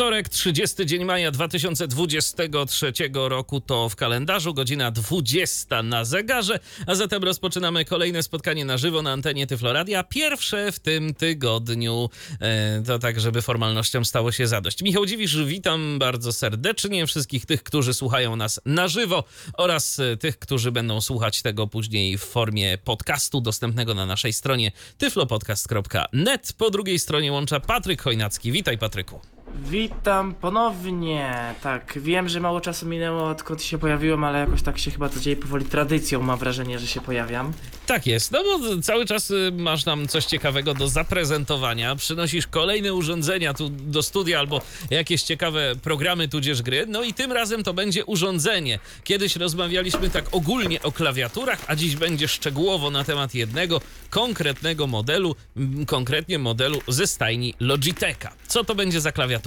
Wtorek, 30 dzień maja 2023 roku to w kalendarzu, godzina 20 na zegarze, a zatem rozpoczynamy kolejne spotkanie na żywo na antenie Tyfloradia, pierwsze w tym tygodniu, e, to tak, żeby formalnościom stało się zadość. Michał Dziwisz, witam bardzo serdecznie wszystkich tych, którzy słuchają nas na żywo oraz e, tych, którzy będą słuchać tego później w formie podcastu dostępnego na naszej stronie tyflopodcast.net. Po drugiej stronie łącza Patryk Chojnacki. Witaj Patryku. Witam ponownie. Tak, wiem, że mało czasu minęło odkąd się pojawiłem, ale jakoś tak się chyba to dzieje powoli tradycją. Mam wrażenie, że się pojawiam. Tak jest, no bo cały czas y, masz nam coś ciekawego do zaprezentowania. Przynosisz kolejne urządzenia tu do studia albo jakieś ciekawe programy tudzież gry. No i tym razem to będzie urządzenie. Kiedyś rozmawialiśmy tak ogólnie o klawiaturach, a dziś będzie szczegółowo na temat jednego konkretnego modelu, m, konkretnie modelu ze stajni Logitecha. Co to będzie za klawiatura?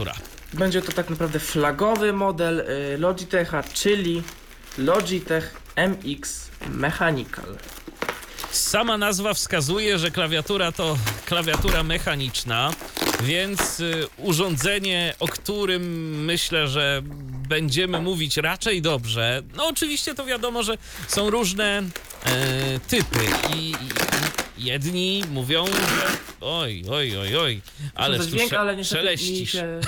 Będzie to tak naprawdę flagowy model y, Logitecha, czyli Logitech MX Mechanical. Sama nazwa wskazuje, że klawiatura to klawiatura mechaniczna, więc y, urządzenie, o którym myślę, że będziemy mówić raczej dobrze. No oczywiście to wiadomo, że są różne e, typy i jedni mówią, że oj, oj, oj, oj, ale to tu dźwięk, ale szeleścisz. się...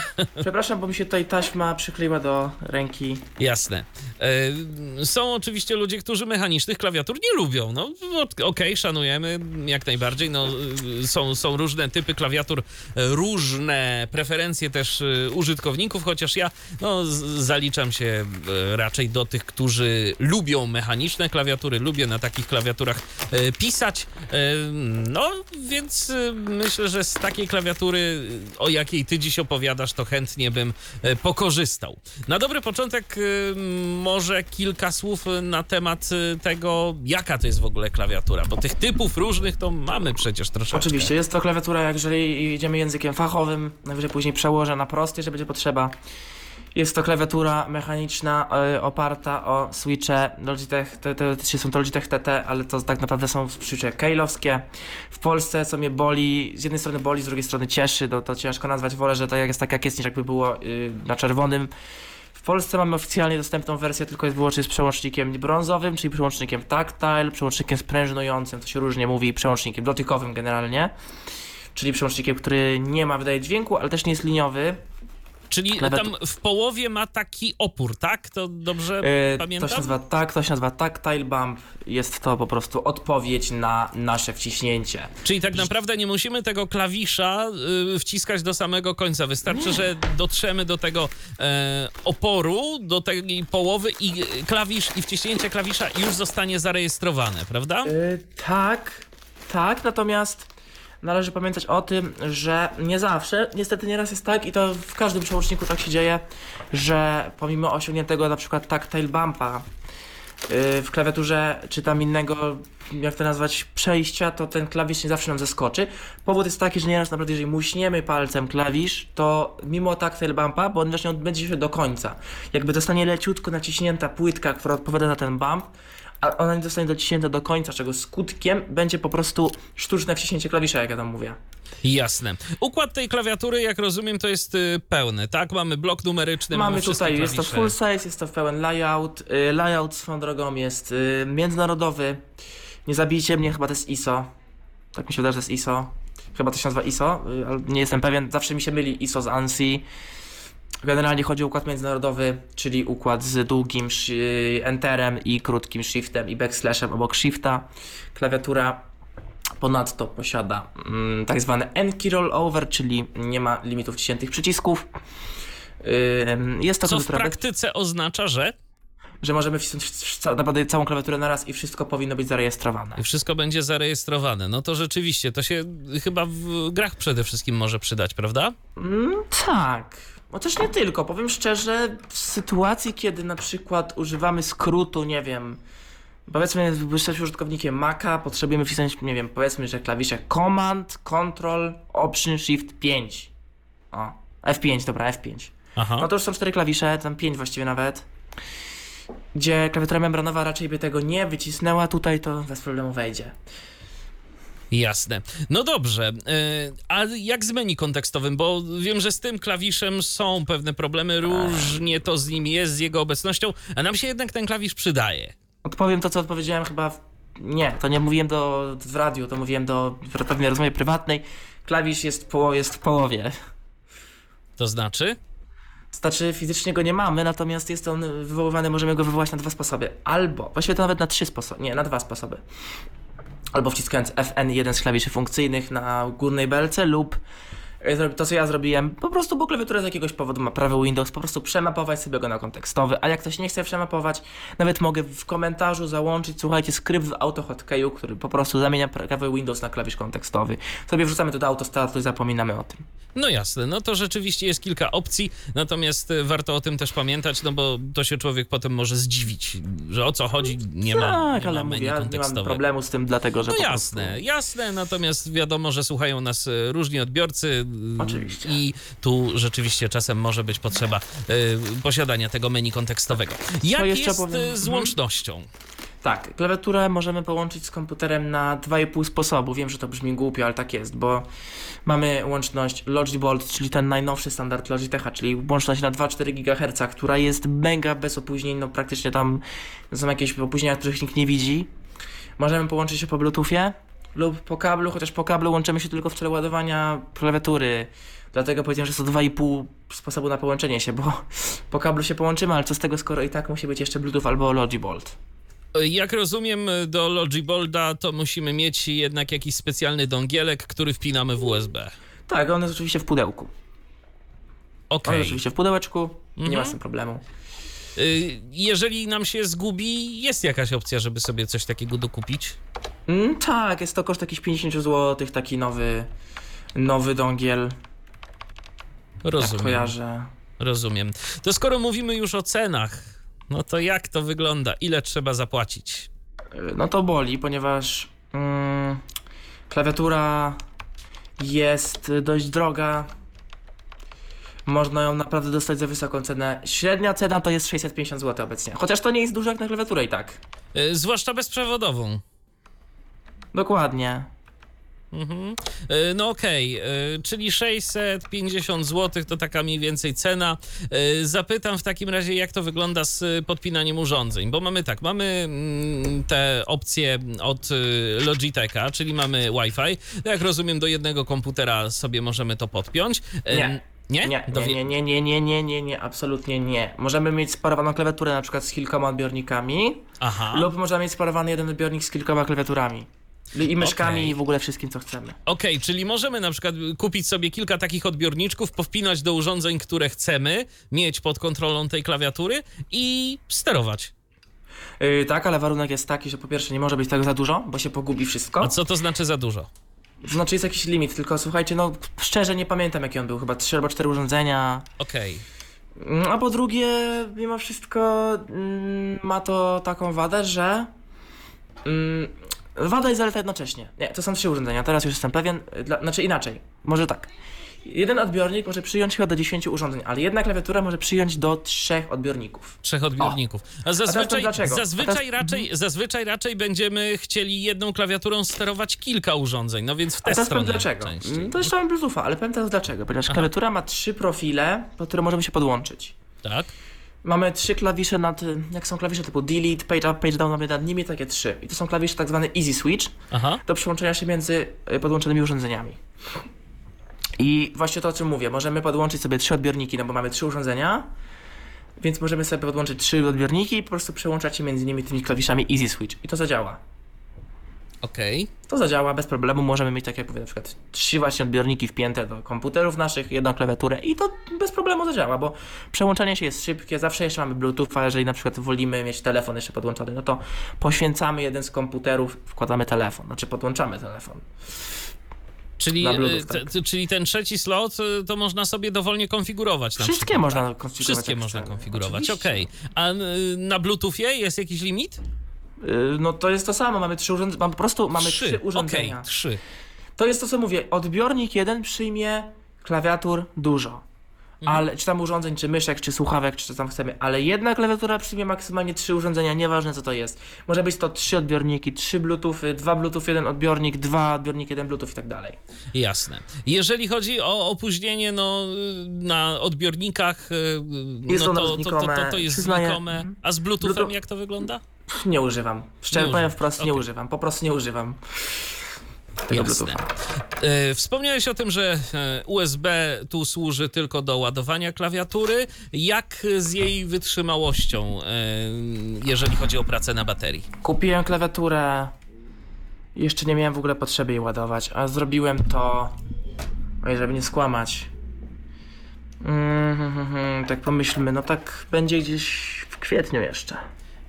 Przepraszam, bo mi się tutaj taśma przykleiła do ręki. Jasne. E, Są oczywiście ludzie, którzy mechanicznych klawiatur nie lubią. No ok- okej, szanujemy jak najbardziej. No, y, są, są różne typy klawiatur, e, różne preferencje też e, użytkowników, chociaż ja no, zaliczam się e, raczej do tych, którzy lubią mechaniczne klawiatury, lubię na takich klawiaturach e, pisać. No, więc e, myślę, że z takiej klawiatury, e, o jakiej ty dziś opowiadasz, to chętnie bym e, pokorzystał. Na dobry początek e, może kilka słów na temat tego, jaka to jest w ogóle klawiatura, bo tych typów różnych to mamy przecież troszeczkę. Oczywiście, jest to klawiatura, jeżeli idziemy językiem fachowym, najwyżej później przełożę na prosty, że będzie potrzeba. Jest to klawiatura mechaniczna e, oparta o switche Logitech, te- teoretycznie są to Logitech TT, ale to tak naprawdę są switche Keylowskie. W Polsce, co mnie boli, z jednej strony boli, z drugiej strony cieszy, to, to ciężko nazwać, wolę, że to jest tak jak jest, niż jakby było y, na czerwonym. W Polsce mamy oficjalnie dostępną wersję tylko jest wyłącznie z przełącznikiem brązowym, czyli przełącznikiem tactile, przełącznikiem sprężynującym, to się różnie mówi, przełącznikiem dotykowym generalnie, czyli przełącznikiem, który nie ma wydaje dźwięku, ale też nie jest liniowy. Czyli tam w połowie ma taki opór, tak? To dobrze E, pamiętam? To się nazywa tak, to się nazywa tactile bump. Jest to po prostu odpowiedź na nasze wciśnięcie. Czyli tak naprawdę nie musimy tego klawisza y, wciskać do samego końca. Wystarczy, że dotrzemy do tego e, oporu, do tej połowy i klawisz i wciśnięcie klawisza już zostanie zarejestrowane, prawda? E, tak, tak, natomiast należy pamiętać o tym, że nie zawsze, niestety nieraz jest tak i to w każdym przełączniku tak się dzieje, że pomimo osiągniętego na przykład tactile bumpa yy, w klawiaturze czy tam innego, jak to nazwać, przejścia, to ten klawisz nie zawsze nam zaskoczy. Powód jest taki, że nieraz naprawdę jeżeli muśniemy palcem klawisz, to mimo tactile bumpa, bo on właśnie odbędzie się do końca. Jakby zostanie leciutko naciśnięta płytka, która odpowiada na ten bump, a ona nie zostanie dociśnięta do końca, czego skutkiem będzie po prostu sztuczne wciśnięcie klawisza, jak ja tam mówię. Jasne. Układ tej klawiatury, jak rozumiem, to jest y, pełny, tak? Mamy blok numeryczny, mamy, Mamy tutaj, jest to full size, jest to pełen layout. Y, Layout swoją drogą jest y, międzynarodowy. Nie zabijcie mnie, chyba to jest ISO. Tak mi się wydaje, że jest ISO. Chyba to się nazywa ISO, ale nie jestem pewien. Zawsze mi się myli ISO z ANSI. Generalnie chodzi o układ międzynarodowy, czyli układ z długim enterem i krótkim shiftem i backslashem obok shifta. Klawiatura ponadto posiada mm, tak zwany N-key rollover, czyli nie ma limitów wciśniętych przycisków. Jest to Co w praktyce oznacza, że że możemy wcisnąć naprawdę całą klawiaturę na raz i wszystko powinno być zarejestrowane. wszystko będzie zarejestrowane. No to rzeczywiście, to się chyba w grach przede wszystkim może przydać, prawda? Mm, tak. Chociaż nie tylko. Powiem szczerze, w sytuacji, kiedy na przykład używamy skrótu, nie wiem, powiedzmy, jesteśmy użytkownikiem Maca, potrzebujemy wcisnąć, nie wiem, powiedzmy, że klawisze Command, Control, Option, Shift 5. O, F5, dobra, F5. Aha. No to już są cztery klawisze, tam pięć właściwie nawet. Gdzie klawiatura membranowa raczej by tego nie wycisnęła, tutaj to bez problemu wejdzie. Jasne. No dobrze. y, A jak z menu kontekstowym? Bo wiem, że z tym klawiszem są pewne problemy, różnie to z nim jest, z jego obecnością, a nam się jednak ten klawisz przydaje. Odpowiem to, co odpowiedziałem chyba. W... Nie, to nie mówiłem do, w radiu, to mówiłem do pewnej rozmowie prywatnej. Klawisz jest, po, jest w połowie. To znaczy? Znaczy, fizycznie go nie mamy, natomiast jest on wywoływany, możemy go wywołać na dwa sposoby. Albo, właściwie to nawet na trzy sposoby, nie, na dwa sposoby. Albo wciskając FN, jeden z klawiszy funkcyjnych na górnej belce, lub to, co ja zrobiłem, po prostu, bo klawiatura z jakiegoś powodu ma prawy Windows, po prostu przemapować sobie go na kontekstowy, a jak ktoś nie chce przemapować, nawet mogę w komentarzu załączyć, słuchajcie, skrypt w AutoHotkeyu, który po prostu zamienia prawy Windows na klawisz kontekstowy. Sobie wrzucamy to do autostatu i zapominamy o tym. No jasne, no to rzeczywiście jest kilka opcji, natomiast y, warto o tym też pamiętać, no bo to się człowiek potem może zdziwić, że o co chodzi, nie ma, tak, nie ale ma mówię, ja nie mam problemu z tym, dlatego że No po jasne, prostu... jasne, natomiast wiadomo, że słuchają nas y, różni odbiorcy Oczywiście. i tu rzeczywiście czasem może być potrzeba y, posiadania tego menu kontekstowego. Jak jest powiem- y, z Mhm. łącznością? Tak, klawiaturę możemy połączyć z komputerem na 2,5 sposobu. Wiem, że to brzmi głupio, ale tak jest, bo mamy łączność Logibolt, czyli ten najnowszy standard Logitecha, czyli łączność na 2,4 GHz, która jest mega bez opóźnień, no praktycznie tam są jakieś opóźnienia, których nikt nie widzi. Możemy połączyć się po Bluetoothie lub po kablu, chociaż po kablu łączymy się tylko w celu ładowania klawiatury. Dlatego powiedziałem, że są 2,5 sposobu na połączenie się, bo po kablu się połączymy, ale co z tego, skoro i tak musi być jeszcze Bluetooth albo Logibolt. Jak rozumiem, do Logibolda to musimy mieć jednak jakiś specjalny dongielek, który wpinamy w USB. Tak, on jest oczywiście w pudełku. On Okej. jest oczywiście w pudełeczku, nie ma Mhm. z tym problemu. Y, Jeżeli nam się zgubi, jest jakaś opcja, żeby sobie coś takiego dokupić? Mm, tak, jest to koszt jakichś 50 zł, taki nowy, nowy dongiel, jak Rozumiem. kojarzę. Rozumiem. To skoro mówimy już o cenach, no to jak to wygląda? Ile trzeba zapłacić? Y, No to boli, ponieważ mm, klawiatura jest dość droga. Można ją naprawdę dostać za wysoką cenę. Średnia cena to jest 650 zł obecnie. Chociaż to nie jest dużo jak na klawiaturę i tak. Y, Zwłaszcza bezprzewodową. Dokładnie. Mhm. Y, No okej, y, czyli 650 zł to taka mniej więcej cena. Y, Zapytam w takim razie, jak to wygląda z podpinaniem urządzeń, bo mamy tak, mamy mm, te opcje od Logitecha, czyli mamy Wi-Fi. Jak rozumiem, do jednego komputera sobie możemy to podpiąć. Nie. Nie? Nie, Do nie, nie, nie, nie, nie, nie, nie, absolutnie nie. Możemy mieć sparowaną klawiaturę na przykład z kilkoma odbiornikami, Aha. lub możemy mieć sparowany jeden odbiornik z kilkoma klawiaturami. I myszkami Okej. i w ogóle wszystkim, co chcemy. Okej, czyli możemy na przykład kupić sobie kilka takich odbiorniczków, powpinać do urządzeń, które chcemy, mieć pod kontrolą tej klawiatury i sterować. Yy, tak, ale warunek jest taki, że po pierwsze nie może być tego za dużo, bo się pogubi wszystko. A co to znaczy za dużo? Znaczy jest jakiś limit, tylko słuchajcie, no szczerze nie pamiętam jaki on był, chyba trzy albo cztery urządzenia. Okej. Mm, A po drugie, mimo wszystko mm, ma to taką wadę, że mm, wada i zaleta jednocześnie. Nie, to są trzy urządzenia, teraz już jestem pewien. Dla, znaczy inaczej, może tak. Jeden odbiornik może przyjąć chyba do 10 urządzeń, ale jedna klawiatura może przyjąć do trzech odbiorników. Trzech odbiorników. A zazwyczaj, dlaczego? zazwyczaj, A teraz- raczej, zazwyczaj raczej będziemy chcieli jedną klawiaturą sterować kilka urządzeń, no więc w A tę teraz powiem stronę dlaczego. częściej. To jeszcze mam Bluetootha, ale powiem teraz dlaczego. Ponieważ klawiatura ma trzy profile, po które możemy się podłączyć. Tak? Mamy trzy klawisze nad, jak są klawisze typu delete, page up, page down, mamy nad nimi takie trzy. I to są klawisze tak zwane easy switch, Aha. do przyłączenia się między y, podłączonymi urządzeniami. I właśnie to, o czym mówię, możemy podłączyć sobie trzy odbiorniki, no bo mamy trzy urządzenia, więc możemy sobie podłączyć trzy odbiorniki i po prostu przełączać się między nimi tymi klawiszami easy switch. I to zadziała. Okej. To zadziała bez problemu. Możemy mieć, tak jak mówię, na przykład trzy właśnie odbiorniki wpięte do komputerów naszych, jedną klawiaturę i to bez problemu zadziała, bo przełączanie się jest szybkie. Zawsze jeszcze mamy Bluetootha, jeżeli na przykład wolimy mieć telefon jeszcze podłączony, no to poświęcamy jeden z komputerów, wkładamy telefon, znaczy podłączamy telefon. Czyli, Bluetooth, te- tak. czyli ten trzeci slot y, to można sobie dowolnie konfigurować. Wszystkie przykład, można tak? konfigurować. Wszystkie można konfigurować, okej. A y, na Bluetoothie jest jakiś limit? Y, No to jest to samo, mamy trzy urządzenia, po prostu mamy trzy, Okej, urządzenia. trzy. To jest to, co mówię, odbiornik jeden przyjmie klawiatur dużo. ale czy tam urządzeń, czy myszek, czy słuchawek, czy co tam chcemy, ale jedna klawiatura przyjmie maksymalnie trzy urządzenia, nieważne co to jest. Może być to trzy odbiorniki, trzy Bluetoothy, dwa Bluetooth, jeden odbiornik, dwa odbiorniki, jeden Bluetooth i tak dalej. Jasne. Jeżeli chodzi o opóźnienie no, na odbiornikach, y, Jest no to, to, to, to, jest Przyznaję. Mhm. A z Bluetoothem Bluetooth- jak to wygląda? Pff, Nie używam. Szczerze Nie powiem wprost, nie Okej. używam. Po prostu nie używam. Tego Jasne. Bluetootha. E, Wspomniałeś o tym, że e, USB tu służy tylko do ładowania klawiatury. Jak z jej wytrzymałością, e, jeżeli chodzi o pracę na baterii? Kupiłem klawiaturę. Jeszcze nie miałem w ogóle potrzeby jej ładować, a zrobiłem to. Oj, żeby nie skłamać. Mm, hmm, hmm, hmm, tak pomyślmy, no tak będzie gdzieś w kwietniu jeszcze.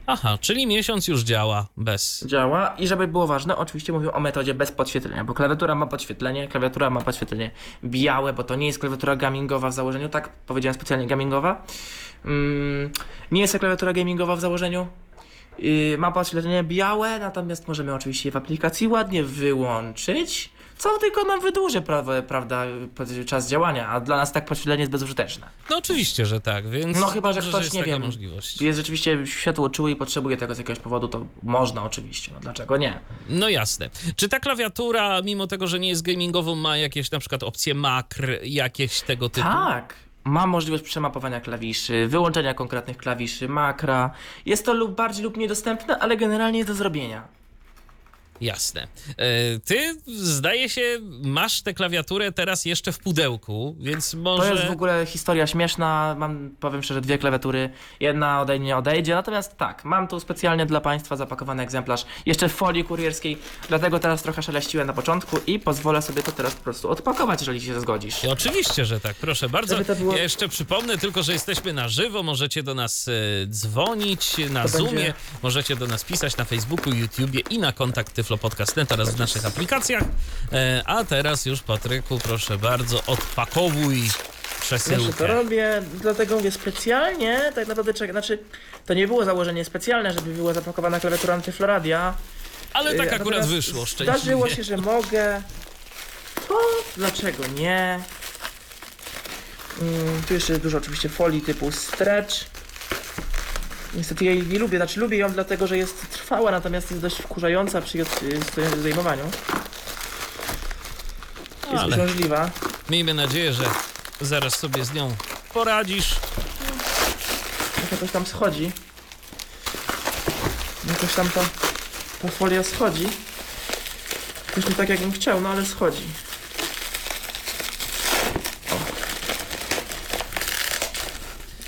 Aha, czyli miesiąc już działa bez. Działa i żeby było ważne, oczywiście mówię o metodzie bez podświetlenia, bo klawiatura ma podświetlenie, klawiatura ma podświetlenie białe, bo to nie jest klawiatura gamingowa w założeniu, tak powiedziałem specjalnie gamingowa. Mm, nie jest to klawiatura gamingowa w założeniu. Yy, ma podświetlenie białe, natomiast możemy oczywiście je w aplikacji ładnie wyłączyć, co tylko nam wydłuży pra- prawda, czas działania, a dla nas tak podświetlenie jest bezużyteczne. No oczywiście, że tak, więc. No chyba, że ktoś, jest nie wiem, możliwość. jest rzeczywiście światło czuły i potrzebuje tego z jakiegoś powodu, to można oczywiście, no dlaczego nie? No jasne. Czy ta klawiatura, mimo tego, że nie jest gamingową, ma jakieś na przykład opcje makr, jakieś tego typu? Tak. Ma możliwość przemapowania klawiszy, wyłączenia konkretnych klawiszy, makra. Jest to lub bardziej lub niedostępne, ale generalnie jest do zrobienia. Jasne. E, Ty, zdaje się, masz tę klawiaturę teraz jeszcze w pudełku, więc może. To jest w ogóle historia śmieszna. Mam, powiem szczerze, dwie klawiatury. Jedna ode mnie odejdzie. Natomiast tak, mam tu specjalnie dla Państwa zapakowany egzemplarz jeszcze w folii kurierskiej. Dlatego teraz trochę szeleściłem na początku i pozwolę sobie to teraz po prostu odpakować, jeżeli się zgodzisz. I Oczywiście, że tak, proszę bardzo. Było- Ja jeszcze przypomnę tylko, że jesteśmy na żywo, możecie do nas e, dzwonić na To Zoomie, będzie- możecie do nas pisać na Facebooku, YouTubie i na kontakt Tyflo Podcast.net oraz w naszych aplikacjach. E, a teraz już, Patryku, proszę bardzo, odpakowuj Znaczy to przesyłkę. robię, dlatego mówię specjalnie, tak naprawdę znaczy to nie było założenie specjalne, żeby była zapakowana klawiatura antyfloradia. Ale tak Yy, akurat natomiast wyszło, szczęśliwie. Zdarzyło się, że mogę. To dlaczego nie? Mm, tu jeszcze jest dużo oczywiście folii typu stretch. Niestety ja jej nie lubię, znaczy lubię ją dlatego, że jest trwała, natomiast jest dość wkurzająca przy zdejmowaniu. Jest Ale uciążliwa. miejmy nadzieję, że zaraz sobie z nią poradzisz. Jak jakoś tam schodzi. Jakoś tam ta, ta folia schodzi. Jakoś nie tak jakbym chciał, no ale schodzi.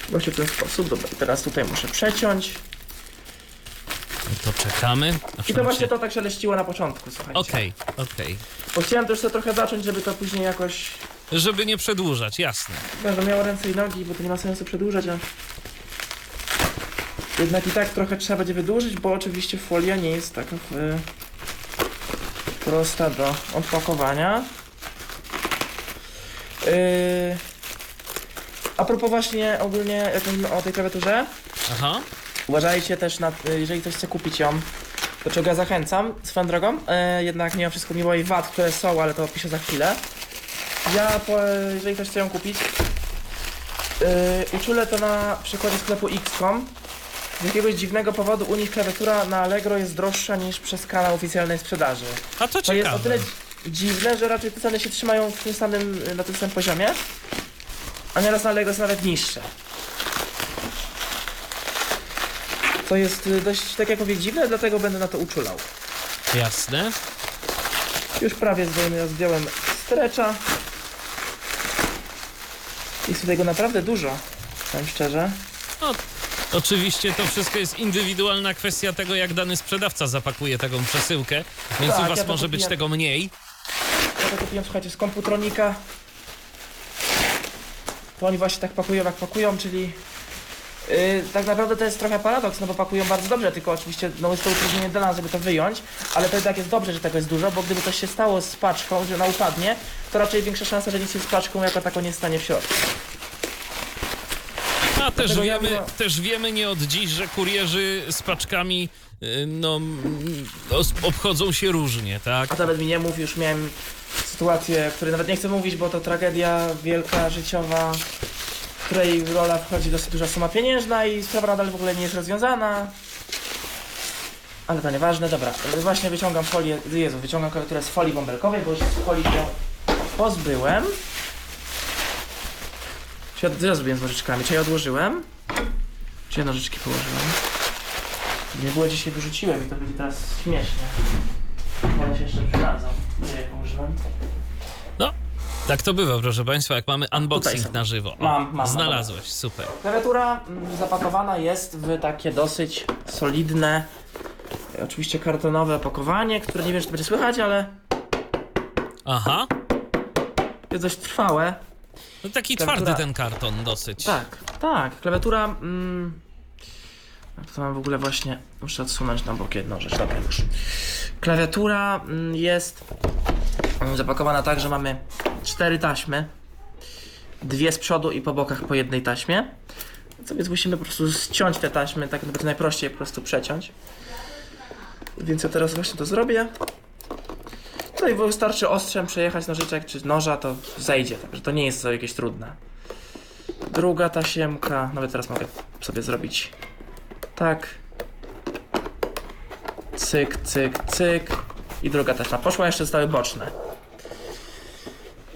Właśnie w ten sposób. Dobra, i teraz tutaj muszę przeciąć. To czekamy. aż I to nam właśnie się- to tak szeleściło na początku, słuchajcie. Okej, okej. Bo chciałem też trochę zacząć, żeby to później jakoś Żeby nie przedłużać, jasne. Będę miał ręce i nogi, bo to nie ma sensu przedłużać, a... Jednak i tak trochę trzeba będzie wydłużyć, bo oczywiście folia nie jest taka e, prosta do odpakowania. Yy... A propos właśnie ogólnie, jak mówimy o tej klawiaturze, Aha. uważajcie też na, jeżeli ktoś chce kupić ją, do czego ja zachęcam, swoją drogą, e, jednak mimo wszystko mimo jej wad, które są, ale to opiszę za chwilę. Ja, po, jeżeli ktoś chce ją kupić, e, uczulę to na przykładzie sklepu X.com. Z jakiegoś dziwnego powodu u nich klawiatura na Allegro jest droższa niż przez kanał oficjalnej sprzedaży. A to To jest o tyle dziwne, że raczej te ceny się trzymają w tym samym, na tym samym poziomie, a nieraz na Allegro są nawet niższe. To jest y, dość, tak jak mówię, dziwne, dlatego będę na to uczulał. Jasne. Już prawie zdejmę, zdjąłem strecza. Jest tutaj go naprawdę dużo, powiem szczerze. No, oczywiście to wszystko jest indywidualna kwestia tego, jak dany sprzedawca zapakuje taką przesyłkę, więc Tak, u was ja może być kupiłem. tego mniej. Ja to kupiłem, słuchajcie, z komputronika. To oni właśnie tak pakują, jak pakują, czyli... Yy, tak naprawdę to jest trochę paradoks, no bo pakują bardzo dobrze, tylko oczywiście no jest to utrudnienie dla nas, żeby to wyjąć, ale to i tak jest dobrze, że tego jest dużo, bo gdyby coś się stało z paczką, że ona upadnie, to raczej większa szansa, że nic się z paczką jako taką nie stanie w środku. A też Dlatego wiemy, też wiemy nie od dziś, że kurierzy z paczkami y, no, obchodzą się różnie, tak? A nawet mi nie mów, już miałem sytuację, o której nawet nie chcę mówić, bo to tragedia wielka, życiowa. której rola wchodzi dosyć duża suma pieniężna i sprawa nadal w ogóle nie jest rozwiązana. Ale to nieważne, dobra. Właśnie wyciągam folię, Jezu, wyciągam klawiaturę z folii bąbelkowej, bo już z folii się pozbyłem. Czy ja, zrobiłem z nożyczkami? Czy ja odłożyłem? Czy ja nożyczki położyłem? Nie było dzisiaj wyrzuciłem i to będzie teraz śmiesznie. Się jeszcze przydadzą. Nie, jak użyłem. Tak to bywa, proszę Państwa, jak mamy unboxing są. na żywo. O, Mam, mam. Znalazłeś, super. Klawiatura mm, zapakowana jest w takie dosyć solidne, e, oczywiście kartonowe opakowanie, które nie wiem, czy to będzie słychać, ale Aha, jest dość trwałe. no taki Klawiatura- twardy ten karton dosyć. Tak, tak. Klawiatura. Mm, to mam w ogóle właśnie. Muszę odsunąć na bok jedną rzecz. Dobra, już. Klawiatura mm, jest mm, zapakowana tak, że mamy cztery taśmy. Dwie z przodu i po bokach po jednej taśmie. Co więc musimy po prostu ściąć te taśmy, tak będzie najprościej po prostu przeciąć. Więc ja teraz właśnie to zrobię. No i wystarczy ostrzem przejechać nożyczek czy noża, to zejdzie, także to nie jest jakieś trudne. Druga tasiemka, nawet teraz mogę sobie zrobić tak. Cyk, cyk, cyk. I druga taśma poszła, jeszcze zostały boczne.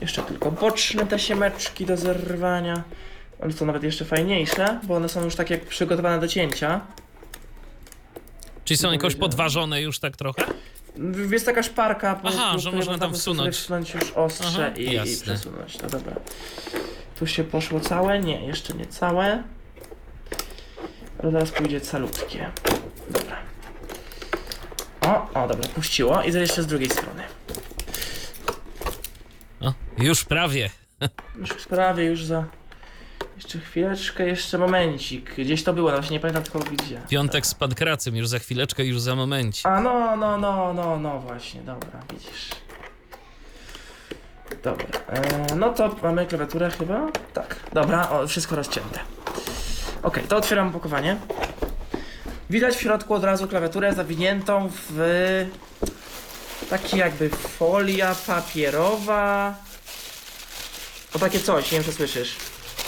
Jeszcze tylko boczne tasiemeczki do zerwania. Ale to nawet jeszcze fajniejsze, bo one są już tak jak przygotowane do cięcia. Czyli są jakoś podważone już tak trochę? Jest taka szparka, po, Aha, po że można tam wsunąć. wsunąć już ostrze Aha, i, i przesunąć. No dobra. Tu się poszło całe? Nie, jeszcze nie całe. Ale teraz pójdzie calutkie. Dobra. O, o, dobra, puściło. I jeszcze z drugiej strony. O, już prawie. Już prawie, już za... Jeszcze chwileczkę, jeszcze momencik. Gdzieś to było, no właśnie nie pamiętam tylko gdzie. Piątek z pankracem, już za chwileczkę, już za momencik. A no, no, no, no, no właśnie, dobra, widzisz. Dobra, e, no to mamy klawiaturę chyba? Tak, dobra, o, wszystko rozcięte. Ok, to otwieram opakowanie. Widać w środku od razu klawiaturę zawiniętą w taki jakby folia papierowa. O takie coś, nie wiem czy słyszysz.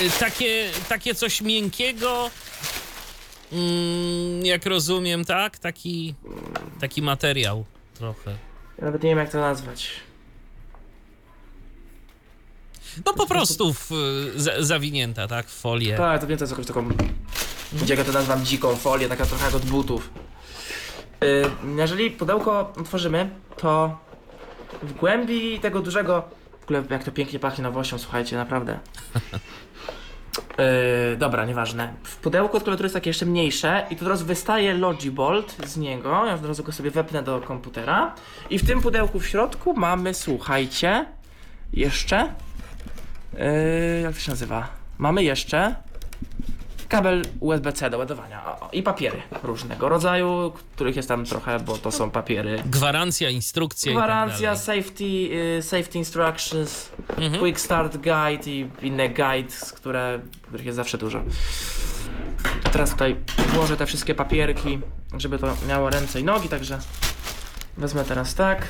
Y, Takie, takie coś miękkiego, mm, jak rozumiem, tak? Taki, taki materiał trochę. Ja nawet nie wiem jak to nazwać. No po prostu w, za, zawinięta, tak? W folię. Tak, to jest jakąś taką, jak ja to nazywam, dziką folię, taka trochę jak od butów. Yy, jeżeli pudełko otworzymy, to w głębi tego dużego, w ogóle jak to pięknie pachnie nowością, słuchajcie, naprawdę. Yy, dobra, nieważne. W pudełku od klawiatury jest takie jeszcze mniejsze i tu teraz wystaje Logibolt z niego. Ja od razu go sobie wepnę do komputera. I w tym pudełku w środku mamy, słuchajcie, jeszcze. Yy, jak to się nazywa? Mamy jeszcze kabel USB-C do ładowania o, o, i papiery różnego rodzaju, których jest tam trochę, bo to są papiery. Gwarancja, instrukcje Gwarancja, i tak dalej. safety, y, safety instructions, Mhm. quick start guide i inne guides, które, których jest zawsze dużo. Teraz tutaj włożę te wszystkie papierki, żeby to miało ręce i nogi, także wezmę teraz tak.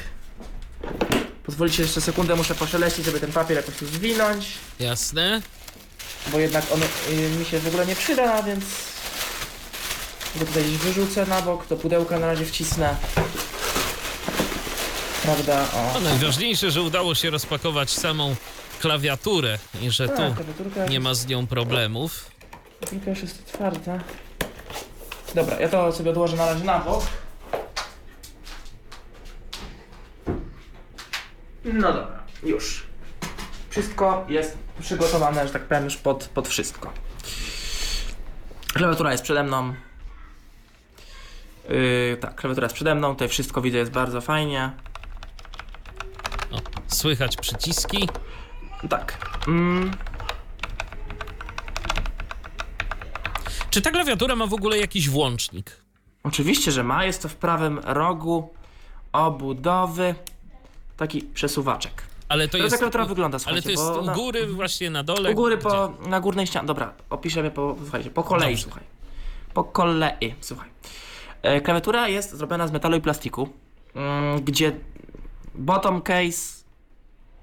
Pozwolicie jeszcze sekundę, muszę poszeleścić, żeby ten papier jakoś tu zwinąć, Jasne. bo jednak on y, mi się w ogóle nie przyda, więc go tutaj gdzieś wyrzucę na bok, do pudełka na razie wcisnę. Prawda? O. No najważniejsze, że udało się rozpakować samą klawiaturę i że Tak, tu klawiaturka nie ma z nią problemów. Klawiaturka już jest otwarta. Dobra, ja to sobie odłożę na razie na bok. No dobra, już. Wszystko jest przygotowane, że tak powiem, już pod, pod wszystko. Klawiatura jest przede mną. Yy, tak, klawiatura jest przede mną, tutaj wszystko widzę, jest bardzo fajnie. O, słychać przyciski. Tak. Mm, Czy ta klawiatura ma w ogóle jakiś włącznik? Oczywiście, że ma. Jest to w prawym rogu obudowy taki przesuwaczek. Ale to jest klawiatura wygląda, ale słuchajcie. to jest u na- góry, właśnie na dole. U góry gdzie? po, na górnej ścianie. Dobra, opiszemy po, słuchajcie, po kolei, Dobrze. słuchaj. Po kolei, słuchaj. E, klawiatura jest zrobiona z metalu i plastiku, mm, gdzie bottom case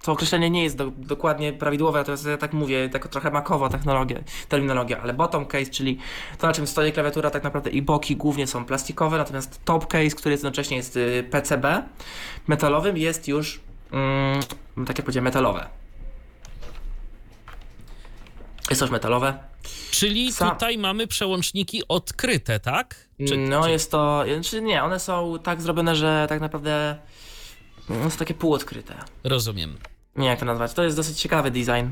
to określenie nie jest do, dokładnie prawidłowe, to jest, ja tak mówię, tak trochę makowo technologia, terminologia, ale bottom case, czyli to na czym stoi klawiatura tak naprawdę i boki głównie są plastikowe, natomiast top case, który jednocześnie jest y, PCB metalowym jest już, mm, tak jak powiedziałem, metalowe. Jest już metalowe. Czyli tutaj mamy przełączniki odkryte, tak? Czy, no czy... jest to, czy nie, one są tak zrobione, że tak naprawdę no, są takie półodkryte. Rozumiem. Nie jak to nazwać, to jest dosyć ciekawy design.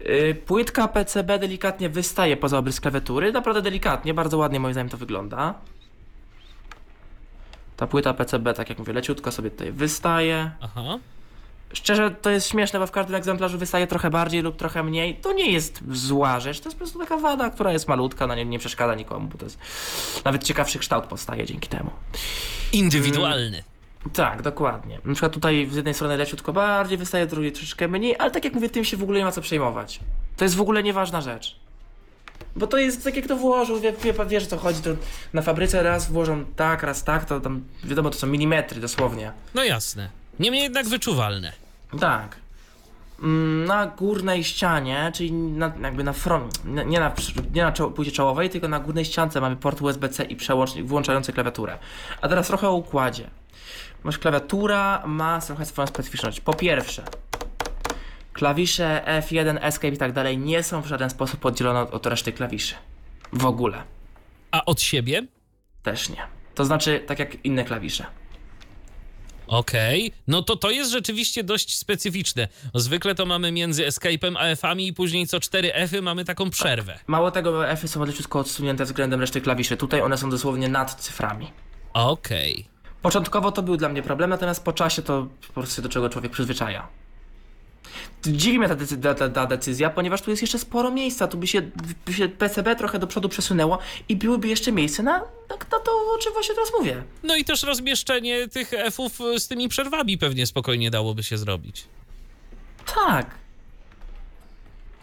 Yy, Płytka PCB delikatnie wystaje poza obrys klawiatury, naprawdę delikatnie, bardzo ładnie moim zdaniem to wygląda. Ta płyta PCB, tak jak mówię, leciutko sobie tutaj wystaje. Aha. Szczerze, to jest śmieszne, bo w każdym egzemplarzu wystaje trochę bardziej lub trochę mniej. To nie jest zła rzecz, to jest po prostu taka wada, która jest malutka, no nie, nie przeszkadza nikomu, bo to jest nawet ciekawszy kształt powstaje dzięki temu. Indywidualny. Tak, dokładnie. Na przykład tutaj z jednej strony leciutko bardziej wystaje, z drugiej troszeczkę mniej, ale tak jak mówię, tym się w ogóle nie ma co przejmować. To jest w ogóle nieważna rzecz. Bo to jest tak jak to włożył, wie, wie, wiesz co chodzi, to na fabryce raz włożą tak, raz tak, to tam wiadomo to są milimetry dosłownie. No jasne. Niemniej jednak wyczuwalne. Tak. Mm, Na górnej ścianie, czyli na, jakby na front, nie na, nie na czoł, płycie czołowej, tylko na górnej ściance mamy port USB-C i przełącznik włączający klawiaturę. A teraz trochę o układzie. Masz klawiatura, ma trochę swoją specyficzność. Po pierwsze, klawisze F1, Escape i tak dalej nie są w żaden sposób oddzielone od, od reszty klawiszy. W ogóle. A od siebie? Też nie. To znaczy, tak jak inne klawisze. Okej, no to to jest rzeczywiście dość specyficzne. Zwykle to mamy między escape'em a F-ami i później co 4 F-y mamy taką przerwę. Mało tego, F-y są leciutko odsunięte względem reszty klawiszy. Tutaj one są dosłownie nad cyframi. Okej. Początkowo to był dla mnie problem, natomiast po czasie to po prostu się do czego człowiek przyzwyczaja. Dziwi mnie ta, decy- ta, ta, ta decyzja, ponieważ tu jest jeszcze sporo miejsca, tu by się, by się PCB trochę do przodu przesunęło i byłoby jeszcze miejsce na, na, na to, o czym właśnie teraz mówię. No i też rozmieszczenie tych F-ów z tymi przerwami pewnie spokojnie dałoby się zrobić. Tak,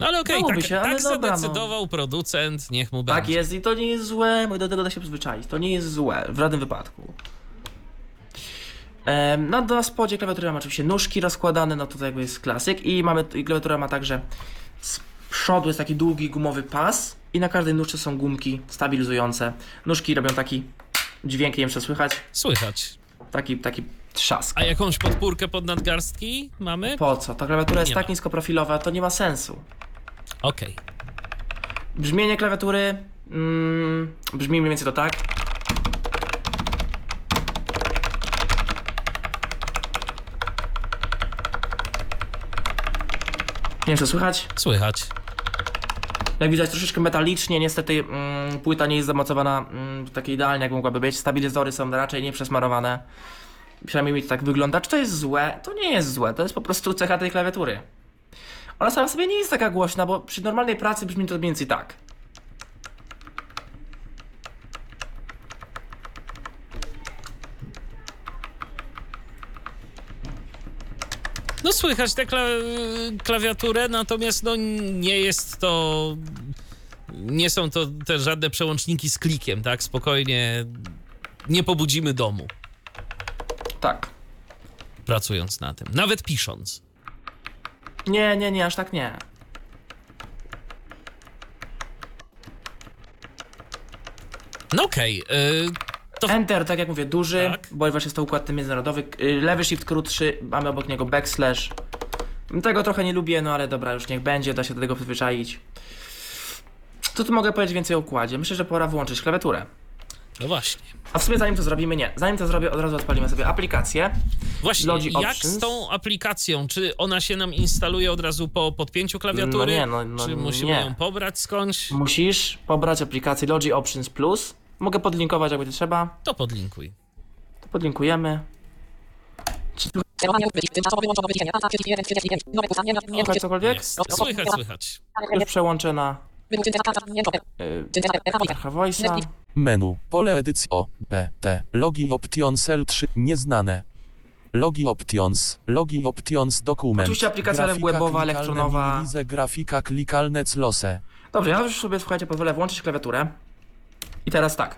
No ale okej, Dałoby tak, się, tak dobra, no. zadecydował producent, niech mu tak będzie. jest i to nie jest złe, bo do tego da się przyzwyczaić, to nie jest złe, w żadnym wypadku. No na spodzie klawiatury mamy oczywiście nóżki rozkładane, no to jakby jest klasyk i mamy, i klawiatura ma także z przodu jest taki długi gumowy pas i na każdej nóżce są gumki stabilizujące. Nóżki robią taki dźwięk, nie wiem czy słychać, Słychać. taki, taki trzask. A jakąś podpórkę pod nadgarstki mamy? Po co? Ta klawiatura jest Nie tak ma. niskoprofilowa, to nie ma sensu. Okej. Brzmienie klawiatury mm, brzmi mniej więcej to tak. Nie wiem, co słychać. Słychać. Jak widać, troszeczkę metalicznie. Niestety mm, płyta nie jest zamocowana mm, tak idealnie, jak mogłaby być. Stabilizatory są raczej nieprzesmarowane. Przynajmniej mi to tak wygląda. Czy to jest złe? To nie jest złe. To jest po prostu cecha tej klawiatury. Ona sama sobie nie jest taka głośna, bo przy normalnej pracy brzmi to mniej więcej tak. No słychać tę kla klawiaturę, natomiast no nie jest to... Nie są to te żadne przełączniki z klikiem, tak? Spokojnie nie pobudzimy domu, Tak. pracując na tym. Nawet pisząc. Nie, nie, nie, aż tak nie. No okej, y, to Enter, tak jak mówię, duży, Tak. ponieważ jest to układ ten międzynarodowy. Y, Lewy shift krótszy, mamy obok niego backslash. Tego trochę nie lubię, no ale dobra, już niech będzie, da się do tego przyzwyczaić. Co tu mogę powiedzieć więcej o układzie? Myślę, że pora włączyć klawiaturę. no właśnie. A w sumie zanim to zrobimy, nie. Zanim to zrobię, od razu odpalimy sobie aplikację. Właśnie, jak Options. z tą aplikacją? Czy ona się nam instaluje od razu po podpięciu klawiatury? No nie, no- no Czy musimy nie. ją pobrać skądś? Musisz pobrać aplikację Logi Options Plus. Mogę podlinkować, jak będzie trzeba. To podlinkuj. To podlinkujemy. Sterowanie ukryć. Tymczasowo wyłączono wyciszenie. Tata przycisk 1, 30, Nowe ustawienie. Nie Słychać cokolwiek? Jest. Słychać, słychać. Już przełączę na voice'a. Menu. Pole edycji O, B, T. Logi Options L3. Nieznane. Logi Options. Logi Options dokument. Oczywiście aplikacja Grafika webowa, elektronowa. minilize, grafika klikalne close. Dobrze, ja już sobie, słuchajcie, pozwolę włączyć klawiaturę. I teraz tak.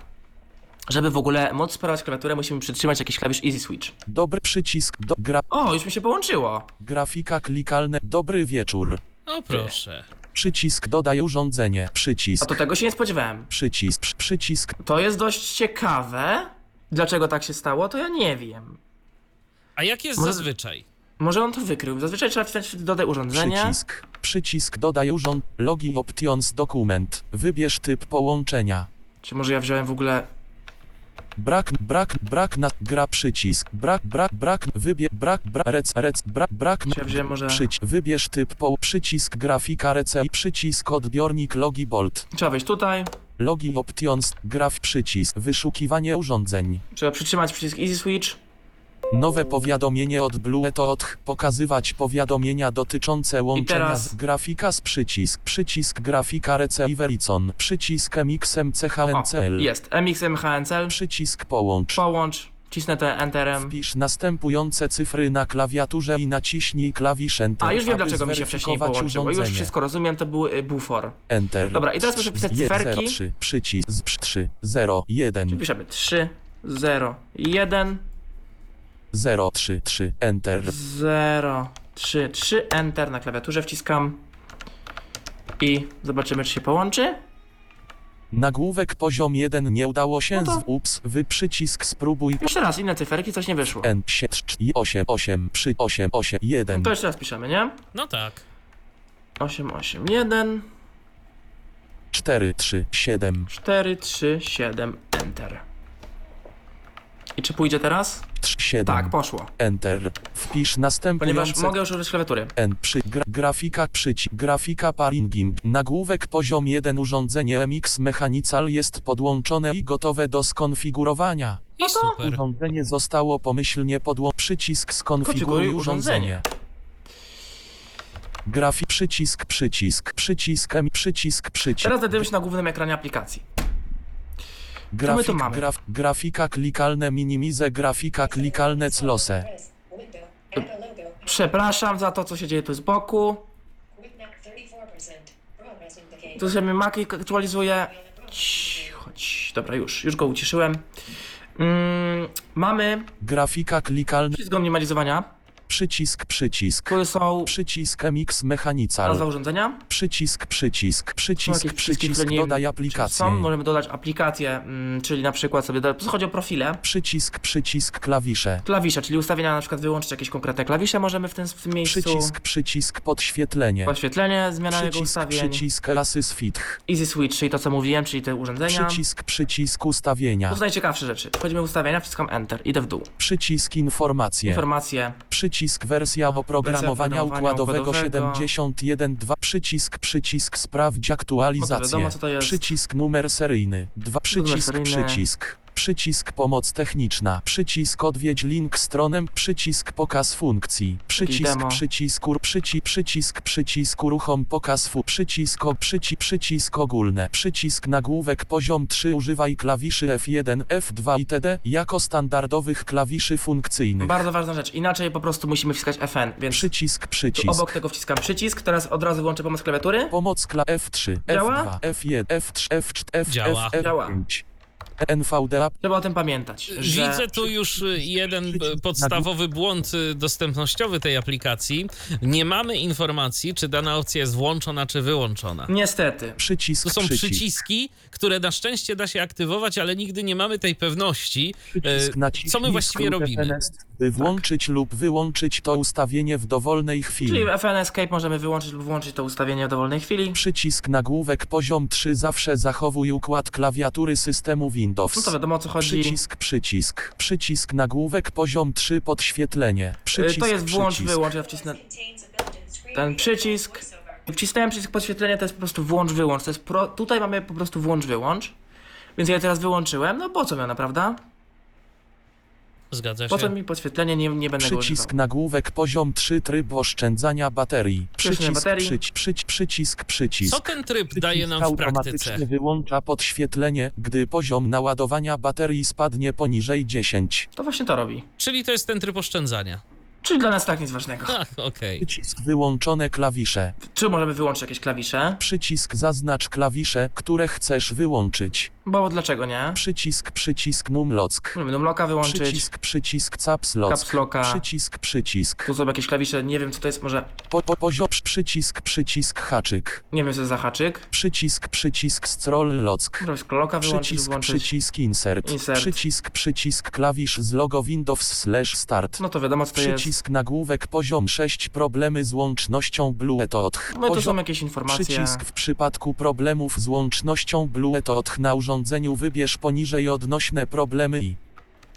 Żeby w ogóle móc sterować klawiaturę, musimy przytrzymać jakiś klawisz Easy Switch. Dobry przycisk do gra, O, już mi się połączyło. grafika klikalne. Dobry wieczór. O proszę. Przycisk dodaj urządzenie. A Przycisk. to tego się nie spodziewałem. Przycisk. przy- Przycisk. To jest dość ciekawe. Dlaczego tak się stało, to ja nie wiem. A jak jest Może- zazwyczaj? Może on to wykrył. Zazwyczaj trzeba wpisać dodaj urządzenie. Przycisk. Przycisk dodaj urząd. Logi options dokument. Wybierz typ połączenia. Czy może ja wziąłem w ogóle... Brak, brak, brak na gra przycisk. Brak, brak, brak, wybierz, brak, brak, rec, rec, brak, brak, Czy ja wziąłem może... przyć, wybierz typ po, przycisk grafika rece i przycisk odbiornik logi bolt. Trzeba wejść tutaj. Logi options, graf przycisk, wyszukiwanie urządzeń. Trzeba przytrzymać przycisk Easy Switch. Nowe powiadomienie od Blue to od pokazywać powiadomienia dotyczące łączenia teraz- z grafika z przycisk, przycisk grafika rece i Verizon, przycisk MXMCHNCL, jest. MXMHNCL. przycisk połącz. Połącz. Cisnę to Enterem. Wpisz następujące cyfry na klawiaturze i naciśnij klawisz Enter. A, już wiem dlaczego mi się wcześniej połączyło. Już wszystko rozumiem, to był y, bufor. Enter. Dobra, i teraz muszę wpisać cyferki. 3, przycisk z 3, 0, 1, Piszemy 3, 0, 1, 0, 3, 3, Enter. 0, 3, 3, Enter na klawiaturze wciskam. I zobaczymy, czy się połączy. Nagłówek poziom 1 nie udało się No to- z ups, wy przycisk spróbuj Jeszcze raz, inne cyferki, coś nie wyszło. N 8 8 przy 8 8 1 To jeszcze raz piszemy, nie? No tak. 8, 8, 1, 4 3 7 4, 3, 7, Enter. I czy pójdzie teraz? 3 7 Tak, poszło. Enter. Wpisz Ponieważ następujące mogę już użyć klawiatury. N przy gra, grafika przycisk grafika paringing nagłówek poziom 1 urządzenie MX Mechanical jest podłączone i gotowe do skonfigurowania. I super. Urządzenie zostało pomyślnie podłączone. Przycisk skonfiguruj Konfiguruj urządzenie. Grafik przycisk przycisk przycisk M przycisk przycisk. Teraz znajdziemy się na głównym ekranie aplikacji. Grafik, graf, grafika klikalne minimize grafika klikalne close. Przepraszam za to, co się dzieje tu z boku. Tu się mi Mac aktualizuje. Cicho. Dobra, już, już go uciszyłem. Mm, mamy Grafika klikalne przycisk minimalizowania. Przycisk przycisk. Tu są Przycisk MX nazwa Mechanical. urządzenia. Przycisk przycisk przycisk przycisk dodaj Są, aplikację. możemy dodać aplikację, mm, czyli na przykład sobie, do, chodzi o profile. Przycisk przycisk klawisze. Klawisze, czyli ustawienia na przykład wyłączyć jakieś konkretne klawisze możemy w tym, w tym miejscu. Przycisk przycisk podświetlenie. Podświetlenie, zmiana jego Przycisk ustawień. przycisk Asys Fit. Easy Switch, czyli to co mówiłem, czyli te urządzenia. Przycisk przycisk ustawienia. Tu są najciekawsze rzeczy. Wchodzimy w ustawienia, wciskam Enter, idę w dół. Przycisk informacje. Informacje, Przycisk wersja oprogramowania układowego układowego. 71.2 Przycisk przycisk sprawdź aktualizację. wiadomo, co to jest. Przycisk numer seryjny. 2 przycisk przycisk. Przycisk pomoc techniczna. Przycisk odwiedź link stronę. Przycisk pokaz funkcji. Przycisk demo. przycisk ur, przyci, przycisk przycisk uruchom pokaz fu. Przycisk o, przyci, przycisk ogólne. Przycisk nagłówek poziom 3 używaj klawiszy F1, F2 itd. jako standardowych klawiszy funkcyjnych. Bardzo ważna rzecz. Inaczej po prostu musimy wciskać FN, więc Przycisk tu przycisk. obok tego wciskam przycisk. Teraz od razu włączę pomoc klawiatury. Pomoc kla F3, Działa? F2, F1, F3, F4, F, Działa. F, Działa. F5. NVDA Trzeba o tym pamiętać, że Widzę tu już y, jeden y, podstawowy błąd y, dostępnościowy tej aplikacji. Nie mamy informacji, czy dana opcja jest włączona, czy wyłączona. niestety. przycisk Tu są przycisk. przyciski, które na szczęście da się aktywować, ale nigdy nie mamy tej pewności, Przycisk naciśnij co my właściwie robimy. Włączyć lub wyłączyć to ustawienie w dowolnej chwili. Czyli FN Escape możemy wyłączyć lub włączyć to ustawienie w dowolnej chwili. Przycisk nagłówek poziom 3 zawsze zachowuj układ klawiatury systemu Windows. No to wiadomo o co chodzi. Przycisk przycisk. Przycisk nagłówek poziom 3 podświetlenie. Y, Przycisk To jest włącz, przycisk. wyłącz. Ja wcisnę ten przycisk. Wcisnąłem przycisk podświetlenia, to jest po prostu włącz, wyłącz. To jest pro... Tutaj mamy po prostu włącz, wyłącz. Więc ja teraz wyłączyłem. No po co miał, prawda? Zgadza się. mi podświetlenie, nie, nie będę Przycisk nagłówek poziom 3 tryb oszczędzania baterii. Przycisk Przycisk baterii. przycisk przycisk przycisk przycisk. Co ten tryb daje nam w automatycznie praktyce? wyłącza podświetlenie, gdy poziom naładowania baterii spadnie poniżej 10. To właśnie to robi. Czyli to jest ten tryb oszczędzania. Czyli dla nas tak nic ważnego. Ach, okej. Przycisk wyłączone klawisze. Czy możemy wyłączyć jakieś klawisze? Przycisk zaznacz klawisze, które chcesz wyłączyć. Bo dlaczego nie? Przycisk, przycisk numlock. Możemy numlocka wyłączyć. Przycisk, przycisk caps lock. Caps locka. Przycisk, przycisk. Tu są jakieś klawisze, nie wiem co to jest, może... Po, po, poziom, przycisk, przycisk haczyk. Nie wiem co to jest za haczyk. Przycisk, przycisk scroll lock. Możemy scrolloka wyłączyć, Przycisk, wyłączyć. przycisk insert. Insert. Przycisk, przycisk klawisz z logo Windows slash start. No to wiadomo co to jest. Przycisk nagłówek poziom 6 problemy z łącznością Bluetooth. No to są jakieś informacje. Przycisk w przypadku problemów z łącznością Bluetooth na urządzeniu wybierz poniżej odnośne problemy i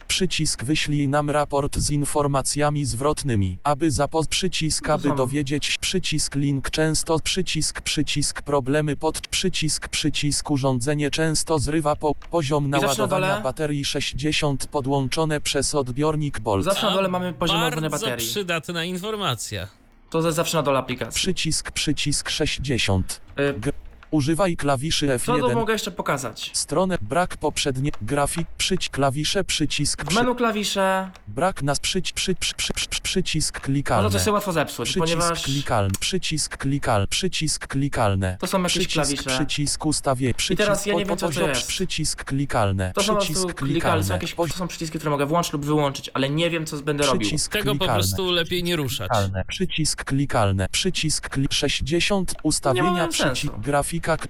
Przycisk wyślij nam raport z informacjami zwrotnymi. Aby zapoz przycisk, aby są- dowiedzieć przycisk link często przycisk przycisk problemy pod przycisk przycisk urządzenie często zrywa po poziom na naładowania baterii 60 podłączone przez odbiornik Bolt. Zawsze na dole mamy poziom ładowania Bardzo baterii. przydatna informacja. To jest zawsze na dole aplikacji. Przycisk przycisk 60. Y, G- Używaj klawiszy Co tu F1. mogę jeszcze pokazać? Stronę brak poprzednie grafik przyć klawisze przycisk W menu klawisze, brak nas przyć przy, przy, przy, przy, przycisk no klikalne. to się łatwo zepsuć, Przycisk ponieważ klikalny, przycisk klikal, przycisk klikalne. to są jakieś Przycisk, klawisze. przycisk ustawie, przycisk teraz ja nie po- wiem, co to jest. Przycisk klikalne, To są przycisk są jakieś to są przyciski, które mogę włączyć lub wyłączyć, ale nie wiem co będę robił. Przycisk Tego po prostu lepiej nie ruszać. Klikalne, przycisk klikalne, przycisk kli 60, ustawienia, przycisk sensu.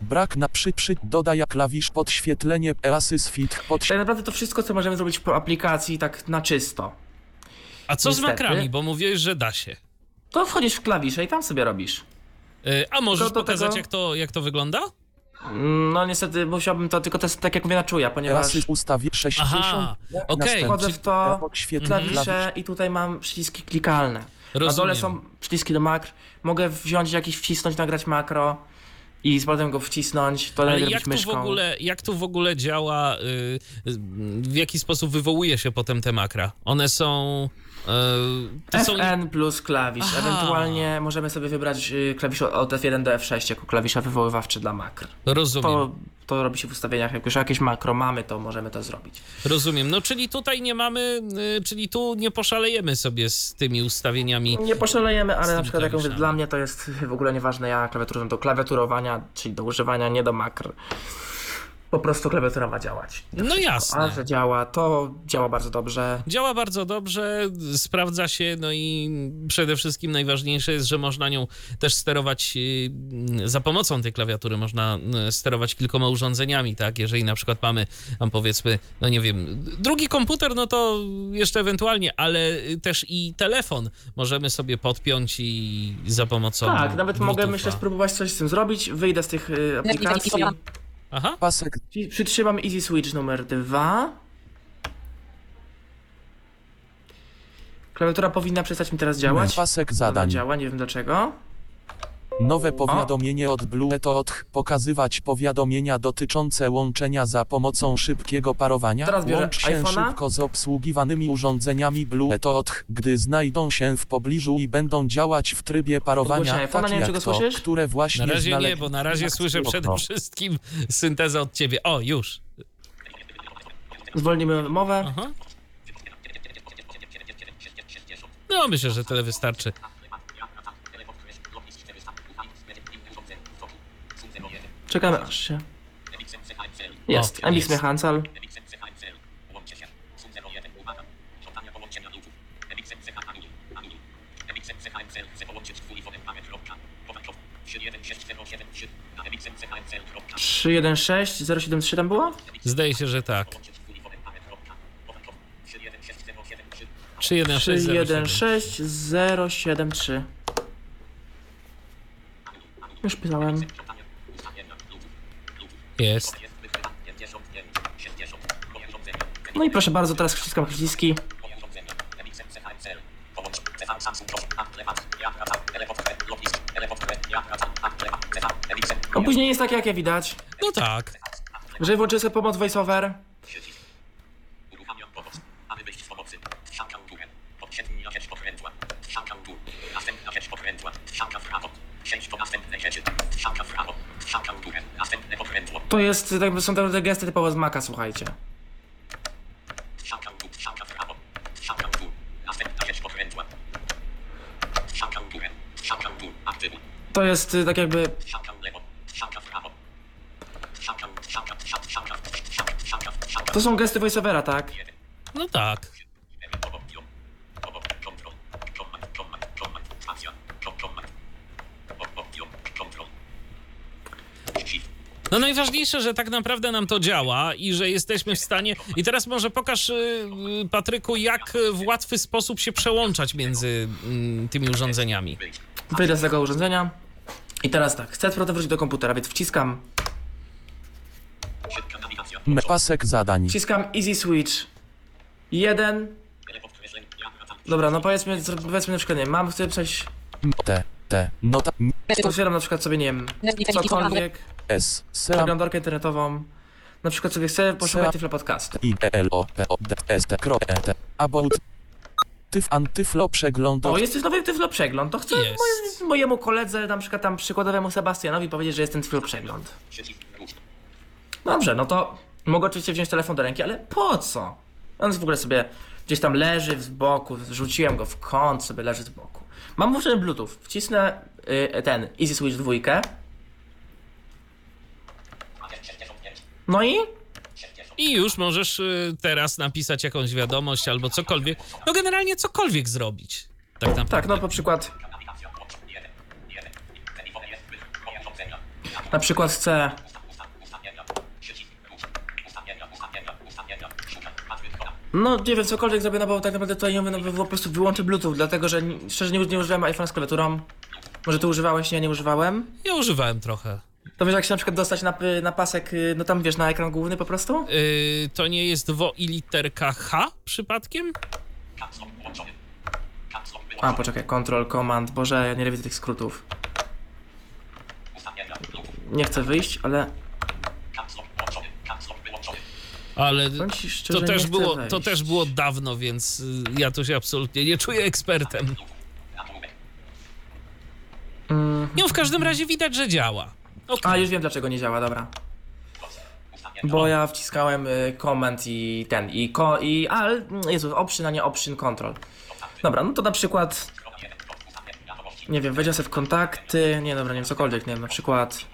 Brak na przy, przy, dodaj klawisz, podświetlenie, assist fit, pod, Tak naprawdę to wszystko, co możemy zrobić po aplikacji tak na czysto. A co z Niestety. makrami? Bo mówiłeś, że da się. To wchodzisz w klawisze i tam sobie robisz. Y, A możesz pokazać, tego- jak, to, jak to wygląda? Mm, No niestety musiałbym to tylko to jest tak jak mówię na czuja, ponieważ assist ustawie 60, Aha, okej. następnie wchodzę w to, podświetlenie, klawisze i tutaj mam przyciski klikalne. Na Rozumiem. dole są przyciski do makr. Mogę wziąć jakiś, wcisnąć, nagrać makro i z potem go wcisnąć. To Ale jak tu, w ogóle, jak tu w ogóle działa, y, w jaki sposób wywołuje się potem te makra? One są... y, to są FN plus klawisz. Aha. Ewentualnie możemy sobie wybrać y, klawisz od F1 do F6 jako klawisza wywoływawczy dla makr. rozumiem, To, to robi się w ustawieniach. Jak już jakieś makro mamy, to możemy to zrobić. rozumiem. No czyli tutaj nie mamy, y, czyli tu nie poszalejemy sobie z tymi ustawieniami. Nie poszalejemy, ale na przykład jak mówię, dla mnie to jest w ogóle nieważne. Ja klawiaturę do klawiaturowania, czyli do używania, nie do makr. Po prostu klawiatura ma działać. No A jasne. że działa, to działa bardzo dobrze. Działa bardzo dobrze, sprawdza się, no i przede wszystkim najważniejsze jest, że można nią też sterować y, za pomocą tej klawiatury, można y, sterować kilkoma urządzeniami, tak? Jeżeli na przykład mamy tam powiedzmy, no nie wiem, drugi komputer, no to jeszcze ewentualnie, ale też i telefon możemy sobie podpiąć i za pomocą Tak, nawet mogę Bluetootha. myślę spróbować coś z tym zrobić. Wyjdę z tych y, aplikacji. Aha, pasek Przytrzymam Easy Switch numer 2. Klawiatura powinna przestać mi teraz działać. pasek Ona zadań. działa, nie wiem dlaczego. Nowe powiadomienie od Bluetooth. Pokazywać powiadomienia dotyczące łączenia za pomocą szybkiego parowania. Teraz biorę Łącz się iPhone'a. szybko z obsługiwanymi urządzeniami Bluetooth, gdy znajdą się w pobliżu i będą działać w trybie parowania, iPhone'a, tak nie wiem, jak czy go to, słyszysz? które właśnie na razie znale- nie, bo na razie słyszę przede Okno. wszystkim syntezę od ciebie. O, już. Zwolnimy mowę. Aha. No, myślę, że tyle wystarczy. Czekamy aż się. Jest. O, MX jest. Mechansal. Trzy jeden sześć zero siedem trzy tam było? Zdaje się, że tak. 3, 1, 6, 0, 7. 316073. Już pisałem. Jest. No i proszę bardzo, teraz wciskam przyciski. Opóźnienie jest takie, jak je widać. No tak. Jeżeli włączyłem sobie pomoc voiceover, Uruchamiam pomoc. Aby wyjść z pomocy. Strzałka w górę. Podświetnij sieć pokrętła. Strzałka w dół. Następna sieć pokrętła. Strzałka w prawo. Po następnej. Strzałka w prawo. To jest, jakby są te gesty typowo z Maca, słuchajcie. To jest y, tak jakby To są gesty voiceovera, tak? No tak. No najważniejsze, że tak naprawdę nam to działa i że jesteśmy w stanie. I teraz może pokaż, y, y, Patryku, jak y, w łatwy sposób się przełączać między mm, tymi urządzeniami. Wyjdę z tego urządzenia. I teraz tak, chcę z powrotem wrócić do komputera, więc wciskam, Pasek zadań. wciskam Easy Switch 1. Wiele podkreśleń. Ja wracam. Dobra, no powiedzmy, powiedzmy na przykład, nie mam, chcę przejść, M- T. T. Nota. M- otwieram na przykład sobie, nie wiem, cokolwiek, S. Przeglądarkę internetową, na przykład sobie chcę poszukać Tyflo Podcast. I E L O P O D S T Kro E T. About. Tyf Antyflo przegląd. O, jest też nowy Tyflo Przegląd, to chcę Jest. moje, mojemu koledze, na przykład tam przykładowemu Sebastianowi powiedzieć, że jest ten Tyflo Przegląd. Dobrze, no to mogę oczywiście wziąć telefon do ręki, ale po co? On w ogóle sobie gdzieś tam leży z boku, rzuciłem go w kąt, sobie leży z boku. Mam włączony Bluetooth, wcisnę y, ten Easy Switch 2, no i 60. I już możesz y, teraz napisać jakąś wiadomość albo cokolwiek. No generalnie cokolwiek zrobić. Tak naprawdę. tak, no po przykład, na przykład chcę, no nie wiem, cokolwiek zrobię, no bo tak naprawdę tutaj nie mówię, no po prostu wyłączę Bluetooth, dlatego że szczerze nie, nie używałem iPhone'a z klawiaturą. Może ty używałeś, nie, nie używałem. Ja używałem trochę. To wiesz, jak się na przykład dostać na, na pasek, y, no tam wiesz, na ekran główny po prostu? Y, to nie jest wo i literka H przypadkiem? A, poczekaj, Control, Command, Boże, ja nie widzę tych skrótów. Nie chcę wyjść, ale. Ale to też, było, wejść. to też było dawno, więc y, ja tu się absolutnie nie czuję ekspertem. Mm, No w każdym razie widać, że działa. Okej. A, już wiem dlaczego nie działa, dobra. Bo ja wciskałem y, comment i ten, i ko, i al, Jezu, option, a nie option control. Dobra, no to na przykład, nie wiem, wejdę sobie w kontakty, nie dobra, nie wiem, cokolwiek, nie wiem, na przykład,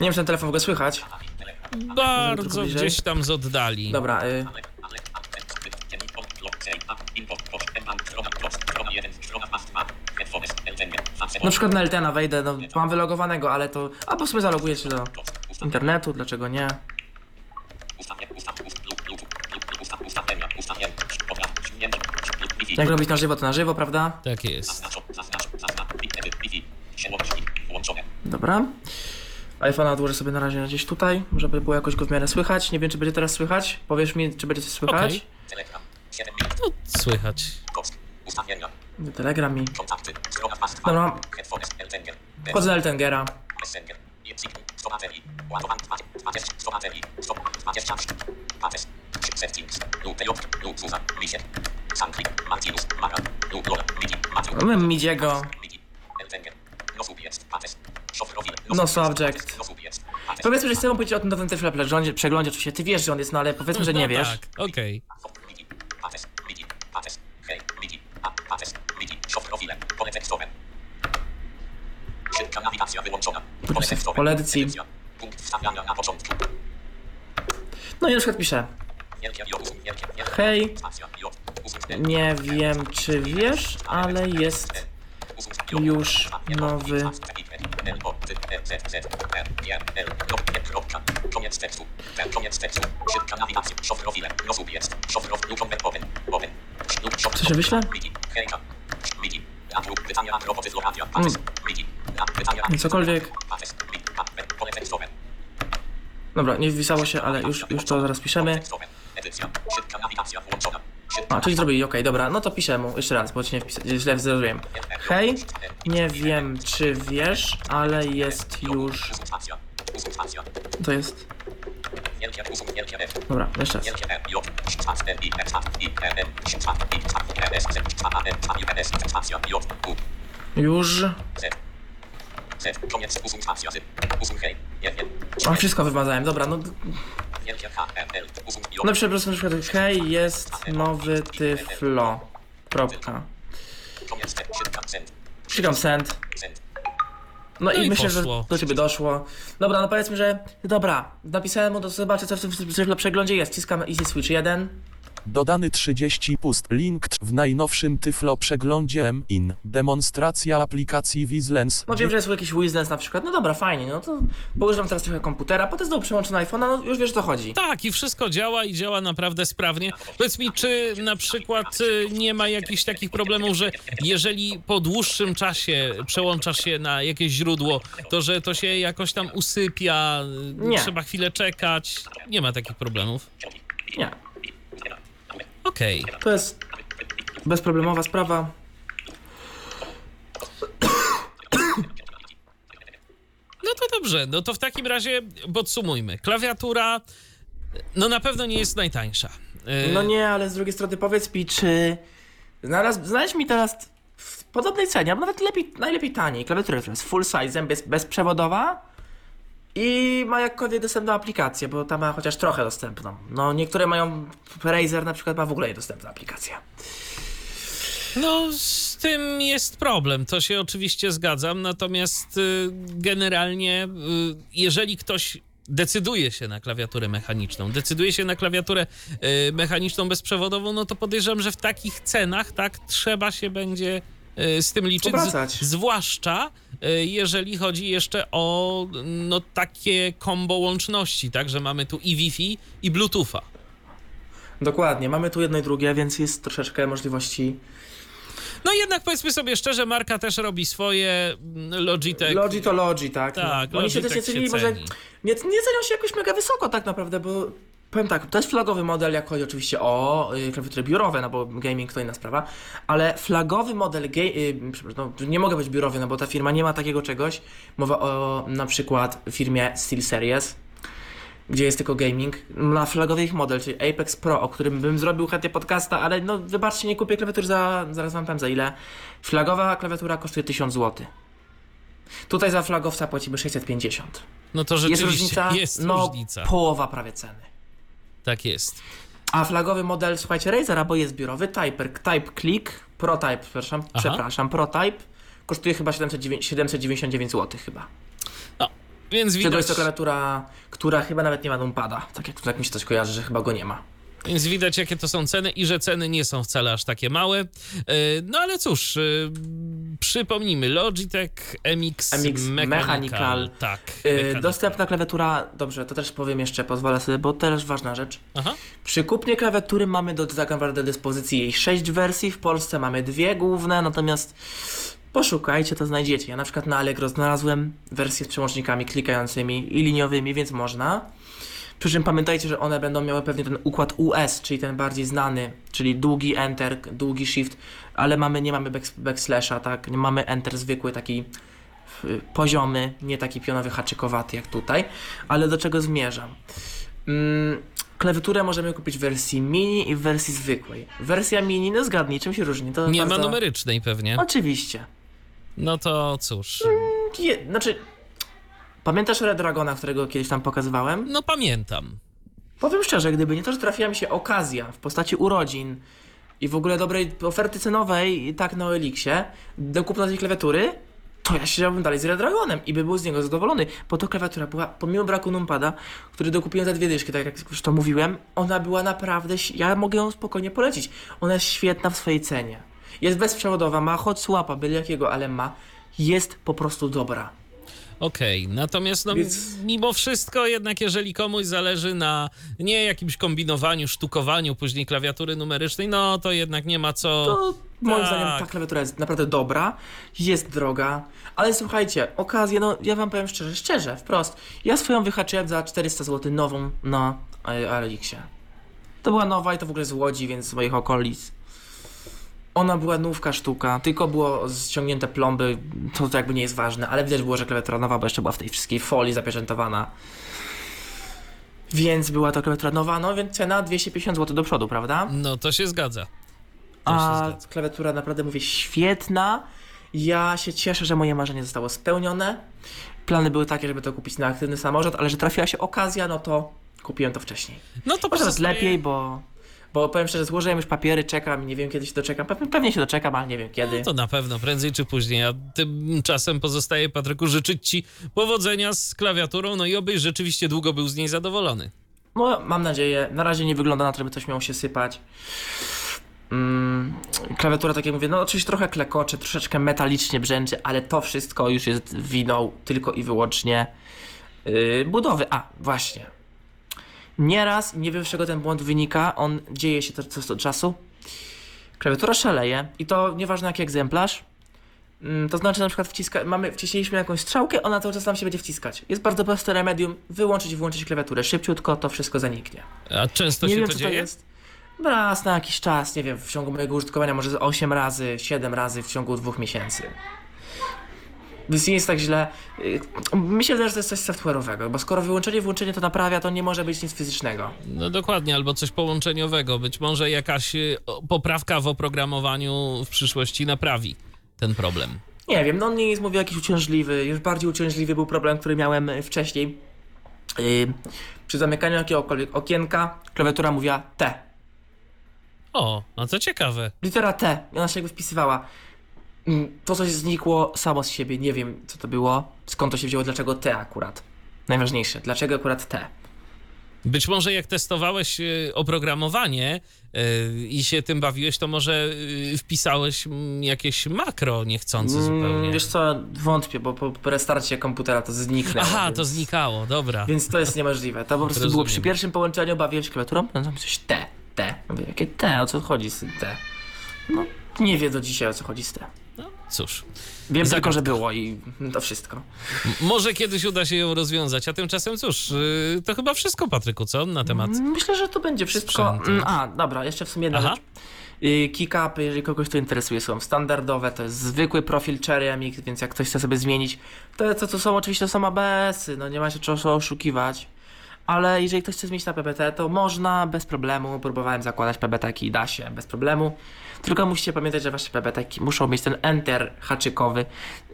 nie wiem, czy ten telefon w ogóle słychać. Bardzo bliżej. gdzieś tam z oddali. Dobra, y, na przykład na LTN wejdę, no mam wylogowanego, ale to, albo sobie zaloguję się do internetu, dlaczego nie? Jak robić na żywo, to na żywo, prawda? Tak jest. Dobra. iPhone'a odłożę sobie na razie gdzieś tutaj, żeby było jakoś go w miarę słychać. Nie wiem, czy będzie teraz słychać. Powiesz mi, czy będzie coś słychać. Okej. Telegram. 7 minut. No, słychać. Ustawienia. Telegram mi. Dobra. Wchodzę na Eltengera. Messenger. Język. 100 baterii. Ładowanie 20. 100 baterii. 100. 20. Pates. Settings. Lub J. Lub Zuza. Reset. Sanklik. Martinus. Mara. Lub Lola. Midi. Matthew. Mamy Midiego. No subject. No subject. No. Powiedzmy, że chcę powiedzieć o tym nowym też przeglądzie, przeglądzie, oczywiście ty wiesz, że on jest, no ale powiedzmy, że nie no wiesz. Tak, okej. Midi. Szofrowile. Pole tekstowe. Szybka nawigacja wyłączona. Pole tekstowe. Pole edycji. Punkt wstawiania na początku. No i na przykład piszę, hej, nie wiem czy wiesz, ale jest już nowy Koniec tekstu. Koniec tekstu. Szybka nawigacja. Szofrowile. Rozób jest. Open. Open. Lub Co się wyśle? Hejka. Na Cokolwiek. Dobra, nie wpisało się, ale już, już to zaraz piszemy. A, czyli zrobili, okej, dobra, no to piszę mu jeszcze raz, bo ci nie wpisać, źle zrobiłem. Hej, nie wiem czy wiesz, ale jest już, to jest, dobra, jeszcze raz. A. Już, o, wszystko wymazałem, dobra, no, no przepraszam, na przykład, hej, jest nowy tyflo, kropka. Klikam send. No, No i, i myślę, że do ciebie doszło. Dobra, no powiedzmy, że dobra, napisałem mu, to zobaczę co w tym w tym przeglądzie jest. Ciskam Easy Switch 1. Dodany 30 pust. Link w najnowszym Tyflo przeglądzie M-IN. Demonstracja aplikacji Wizlens. No wiem, że jest jakiś Wizens na przykład. No dobra, fajnie, no to używam teraz trochę komputera, potem znowu przełączę na iPhone'a, no już wiesz o co chodzi. Tak, i wszystko działa i działa naprawdę sprawnie. Powiedz mi, czy na przykład y, nie ma jakichś takich problemów, że jeżeli po dłuższym czasie przełączasz się na jakieś źródło, to że to się jakoś tam usypia, y, Nie. trzeba chwilę czekać. Nie ma takich problemów. Nie, Okej. to jest bezproblemowa sprawa. No to dobrze, no to w takim razie podsumujmy. Klawiatura, no na pewno nie jest najtańsza. Y, No nie, ale z drugiej strony powiedz mi, czy znalazł, znajdź mi teraz w podobnej cenie, albo nawet lepiej, najlepiej taniej, klawiaturę, która jest full size, bez, bezprzewodowa i ma jakkolwiek dostępną aplikację, bo ta ma chociaż trochę dostępną. No niektóre mają, Razer na przykład ma w ogóle niedostępną aplikację. No, z tym jest problem, to się oczywiście zgadzam, natomiast y, generalnie, y, jeżeli ktoś decyduje się na klawiaturę mechaniczną, decyduje się na klawiaturę y, mechaniczną bezprzewodową, no to podejrzewam, że w takich cenach, tak, trzeba się będzie z tym liczyć. Zwłaszcza y, jeżeli chodzi jeszcze o no, takie kombo łączności, tak, że mamy tu i Wi-Fi, i Bluetootha. Dokładnie, mamy tu jedno i drugie, więc jest troszeczkę możliwości. No jednak powiedzmy sobie szczerze, marka też robi swoje, mm, Logitech. Logi to Logi, tak? Tak, no. Oni się też nie Logitech cenili, może nie, nie cenią się jakoś mega wysoko tak naprawdę, bo powiem tak, to jest flagowy model, jak chodzi oczywiście o y, klawiatury biurowe, no bo gaming to inna sprawa, ale flagowy model, y, przepraszam, no, nie mogę być biurowy, no bo ta firma nie ma takiego czegoś. Mowa o na przykład firmie SteelSeries, gdzie jest tylko gaming, na flagowy ich model, czyli Apex Pro, o którym bym zrobił chętnie podcasta, ale no wybaczcie, nie kupię klawiatury za, zaraz wam powiem za ile. Flagowa klawiatura kosztuje 1000 zł. Tutaj za flagowca płacimy 650. No to Jest rzeczywiście różnica? jest no, różnica. połowa prawie ceny. Tak jest. A flagowy model, słuchajcie, Razera, bo jest biurowy, Typer, Type Click, ProType, przepraszam, Aha. przepraszam, ProType, kosztuje chyba 709 799 zł chyba. No, więc widać, jest to klawiatura, która chyba nawet nie ma numpada, tak jak, tak mi się coś kojarzy, że chyba go nie ma. Więc widać, jakie to są ceny i że ceny nie są wcale aż takie małe. E, No ale cóż, e, przypomnijmy, Logitech MX, MX Mechanical. Mechanical. Tak. Yy, Mechanical. dostępna klawiatura, dobrze, to też powiem jeszcze, pozwolę sobie, bo też ważna rzecz. Aha. Przy kupnie klawiatury mamy do tak naprawdę dyspozycji jej 6 wersji, w Polsce mamy dwie główne, natomiast poszukajcie, to znajdziecie. Ja na przykład na Allegro znalazłem wersję z przełącznikami klikającymi i liniowymi, więc można. Przy czym pamiętajcie, że one będą miały pewnie ten układ US, czyli ten bardziej znany, czyli długi Enter, długi Shift, ale mamy, nie mamy back, backslasha, tak? Nie mamy Enter zwykły, taki poziomy, nie taki pionowy haczykowaty jak tutaj. Ale do czego zmierzam? Mm, klawiaturę możemy kupić w wersji mini i w wersji zwykłej. Wersja mini, no zgadnij, czym się różni? To Nie ma bardzo- numerycznej pewnie. Oczywiście. No to cóż. Je, znaczy, pamiętasz Red Dragona, którego kiedyś tam pokazywałem? No pamiętam. Powiem szczerze, gdyby nie to, że trafiła mi się okazja w postaci urodzin i w ogóle dobrej oferty cenowej i tak na Elixie do kupna tej klawiatury, to ja siedziałbym dalej z Red Dragonem i by był z niego zadowolony, bo to klawiatura była, pomimo braku numpada, który dokupiłem za dwie dyszki, tak jak już to mówiłem, ona była naprawdę, ja mogę ją spokojnie polecić. Ona jest świetna w swojej cenie. Jest bezprzewodowa, ma hot swapa, byle jakiego, ale ma. Jest po prostu dobra. Okej, natomiast no, Więc- mimo wszystko jednak jeżeli komuś zależy na nie jakimś kombinowaniu, sztukowaniu później klawiatury numerycznej, no to jednak nie ma co... To moim Tak. zdaniem ta klawiatura jest naprawdę dobra, jest droga, ale słuchajcie, okazję, no ja wam powiem szczerze, szczerze, wprost, ja swoją wyhaczyłem za 400 zł nową na e, Alexie. To była nowa i to w ogóle z Łodzi, więc z moich okolic. Ona była nówka sztuka, tylko było ściągnięte plomby, to, to jakby nie jest ważne, ale widać było, że klawiatura nowa, bo jeszcze była w tej wszystkiej folii zapieczętowana. Więc była to klawiatura nowa, no więc cena 250 zł do przodu, prawda? No to się zgadza. To się A zgadza. klawiatura naprawdę mówię świetna. Ja się cieszę, że moje marzenie zostało spełnione. Plany były takie, żeby to kupić na aktywny samorząd, ale że trafiła się okazja, no to kupiłem to wcześniej. No to Może pozostaje- lepiej, bo Bo powiem szczerze, złożyłem już papiery, czekam i nie wiem kiedy się doczekam. Pewnie, pewnie się doczekam, ale nie wiem kiedy. No to na pewno, prędzej czy później. A tymczasem pozostaje, Patryku, życzyć ci powodzenia z klawiaturą, no i obyś rzeczywiście długo był z niej zadowolony. No, mam nadzieję. Na razie nie wygląda na to, żeby coś miało się sypać. Mm, klawiatura, tak jak mówię, no oczywiście trochę klekocze, troszeczkę metalicznie brzęczy, ale to wszystko już jest winą tylko i wyłącznie yy, budowy. A, właśnie. Nieraz, nie wiem z czego ten błąd wynika, on dzieje się co od czasu. Klawiatura szaleje i to nieważne jaki egzemplarz. Mm, To znaczy na przykład wciska, mamy, wciśniliśmy jakąś strzałkę, ona cały czas nam się będzie wciskać. Jest bardzo proste remedium, wyłączyć i włączyć klawiaturę szybciutko, to wszystko zaniknie. A często nie się wiem to co dzieje? to jest. Raz na jakiś czas, nie wiem, w ciągu mojego użytkowania może z 8 razy, 7 razy w ciągu dwóch miesięcy. Więc nie jest tak źle. Y, się wydaje, że to jest coś software'owego, bo skoro wyłączenie, włączenie to naprawia, to nie może być nic fizycznego. No dokładnie, albo coś połączeniowego. Być może jakaś y, poprawka w oprogramowaniu w przyszłości naprawi ten problem. Nie wiem, no on nie jest, mówię, jakiś uciążliwy. Już bardziej uciążliwy był problem, który miałem y, wcześniej. Yy, przy zamykaniu jakiegokolwiek okienka, klawiatura mówiła T. O, no to ciekawe. Litera T, ona się jakby wpisywała. Mm, To coś znikło samo z siebie, nie wiem co to było, skąd to się wzięło, dlaczego T akurat. Najważniejsze, dlaczego akurat T. Być może jak testowałeś y, oprogramowanie y, i się tym bawiłeś, to może y, wpisałeś mm, jakieś makro niechcący zupełnie. Mm, Wiesz co, wątpię, bo po, restarcie komputera to zniknęło. Aha, więc, to znikało, dobra. Więc to jest niemożliwe. To po prostu było Rozumiem. przy pierwszym połączeniu, bawiłem się klawiaturą, no tam coś T, T. Mówię, jakie T, o co chodzi z tym T? No, nie wiem do dzisiaj o co chodzi z T. No, cóż, Wiem Zagadka. tylko, że było i to wszystko. M- może kiedyś uda się ją rozwiązać, a tymczasem cóż, y, to chyba wszystko, Patryku, co na temat... Myślę, że to będzie wszystko. Mm, A, dobra, jeszcze w sumie jedna Aha. rzecz. Y, Kick-upy, jeżeli kogoś to interesuje, są standardowe, to jest zwykły profil Cherry MX, więc jak ktoś chce sobie zmienić, to to, to są oczywiście to są ABS-y, no nie ma się czego oszukiwać. Ale jeżeli ktoś chce zmienić na PBT, to można bez problemu. Próbowałem zakładać PBT i da się bez problemu. Tylko musicie pamiętać, że wasze PBT muszą mieć ten enter haczykowy,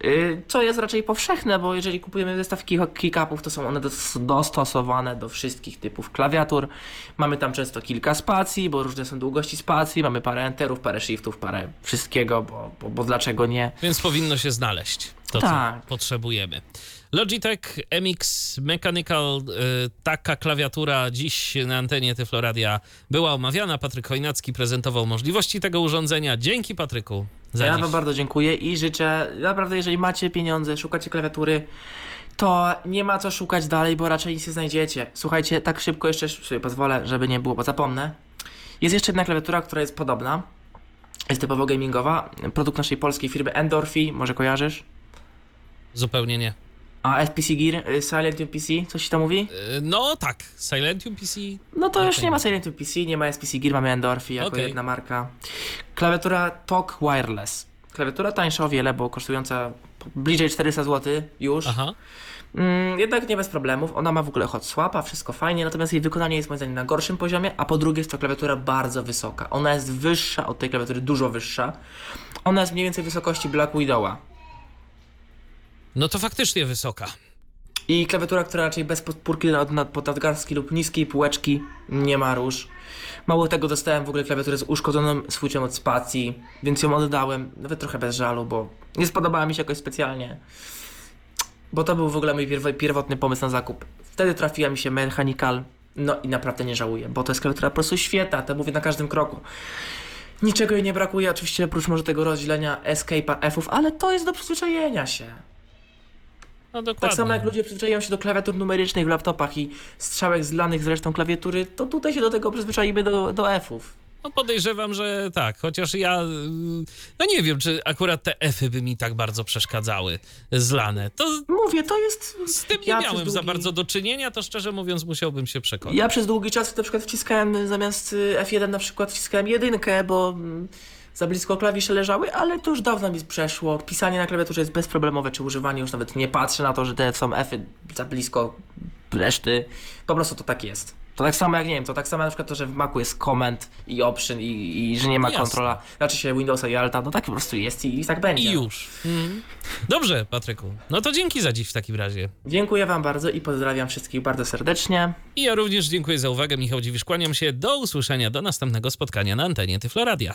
yy, co jest raczej powszechne, bo jeżeli kupujemy zestaw kick- kick-upów, to są one dos- dostosowane do wszystkich typów klawiatur. Mamy tam często kilka spacji, bo różne są długości spacji, mamy parę enterów, parę shiftów, parę wszystkiego, bo, bo, bo dlaczego nie? Więc powinno się znaleźć to, Tak. co potrzebujemy. Logitech MX Mechanical, y, taka klawiatura dziś na antenie Tyfloradia była omawiana. Patryk Chojnacki prezentował możliwości tego urządzenia. Dzięki Patryku za Ja dziś. Wam bardzo dziękuję i życzę, naprawdę, jeżeli macie pieniądze, szukacie klawiatury, to nie ma co szukać dalej, bo raczej nic nie znajdziecie. Słuchajcie, tak szybko jeszcze sobie pozwolę, żeby nie było, bo zapomnę. Jest jeszcze jedna klawiatura, która jest podobna. Jest typowo gamingowa. Produkt naszej polskiej firmy Endorphi, może kojarzysz? Zupełnie nie. A SPC Gear, y, Silent PC, coś ci to mówi? Y, No tak, Silentium PC. No to już nie ma Silent PC, nie ma SPC Gear, mamy Endorphi jako Okej. jedna marka. Klawiatura Talk Wireless. Klawiatura tańsza o wiele, bo kosztująca bliżej 400 zł już. Aha. Mm, jednak nie bez problemów. Ona ma w ogóle hot swapa, wszystko fajnie, natomiast jej wykonanie jest moim zdaniem na gorszym poziomie, a po drugie jest to klawiatura bardzo wysoka. Ona jest wyższa od tej klawiatury, dużo wyższa. Ona jest mniej więcej wysokości Black Widowa. No to faktycznie wysoka. I klawiatura, która raczej bez podpórki nad, nad, lub niskiej półeczki nie ma róż. Mało tego, dostałem w ogóle klawiaturę z uszkodzoną swójczą od spacji, więc ją oddałem, nawet trochę bez żalu, bo nie spodobała mi się jakoś specjalnie. Bo to był w ogóle mój pierw- pierwotny pomysł na zakup. Wtedy trafiła mi się Mechanical, no i naprawdę nie żałuję, bo to jest klawiatura po prostu świetna, to mówię na każdym kroku. Niczego jej nie brakuje, oczywiście oprócz może tego rozdzielenia Escape'a F'ów, ale to jest do przyzwyczajenia się. No dokładnie. Tak samo jak ludzie przyzwyczajają się do klawiatur numerycznych w laptopach i strzałek zlanych z resztą klawiatury, to tutaj się do tego przyzwyczaimy do, do F-ów. No podejrzewam, że tak, chociaż ja no nie wiem, czy akurat te F-y by mi tak bardzo przeszkadzały, zlane. To Mówię, to jest... z tym nie Ja miałem przez za długi- bardzo do czynienia, to szczerze mówiąc musiałbym się przekonać. Ja przez długi czas na przykład wciskałem zamiast y, F1 na przykład wciskałem jedynkę, bo mm, za blisko klawisze leżały, ale to już dawno mi przeszło. Pisanie na klawiaturze jest bezproblemowe, czy używanie już nawet nie patrzę na to, że te są F-y za blisko reszty. Po prostu to tak jest. To tak samo jak, nie wiem, to tak samo na przykład to, że w Macu jest Command i Option i, i że nie ma Jasne. kontrola, znaczy się Windowsa i Alta, no tak po prostu jest i, i tak będzie. I już. Mhm. Dobrze, Patryku. No to dzięki za dziś w takim razie. Dziękuję wam bardzo i pozdrawiam wszystkich bardzo serdecznie. I ja również dziękuję za uwagę. Michał Dziwisz, kłaniam się. Do usłyszenia, do następnego spotkania na antenie Tyfloradia.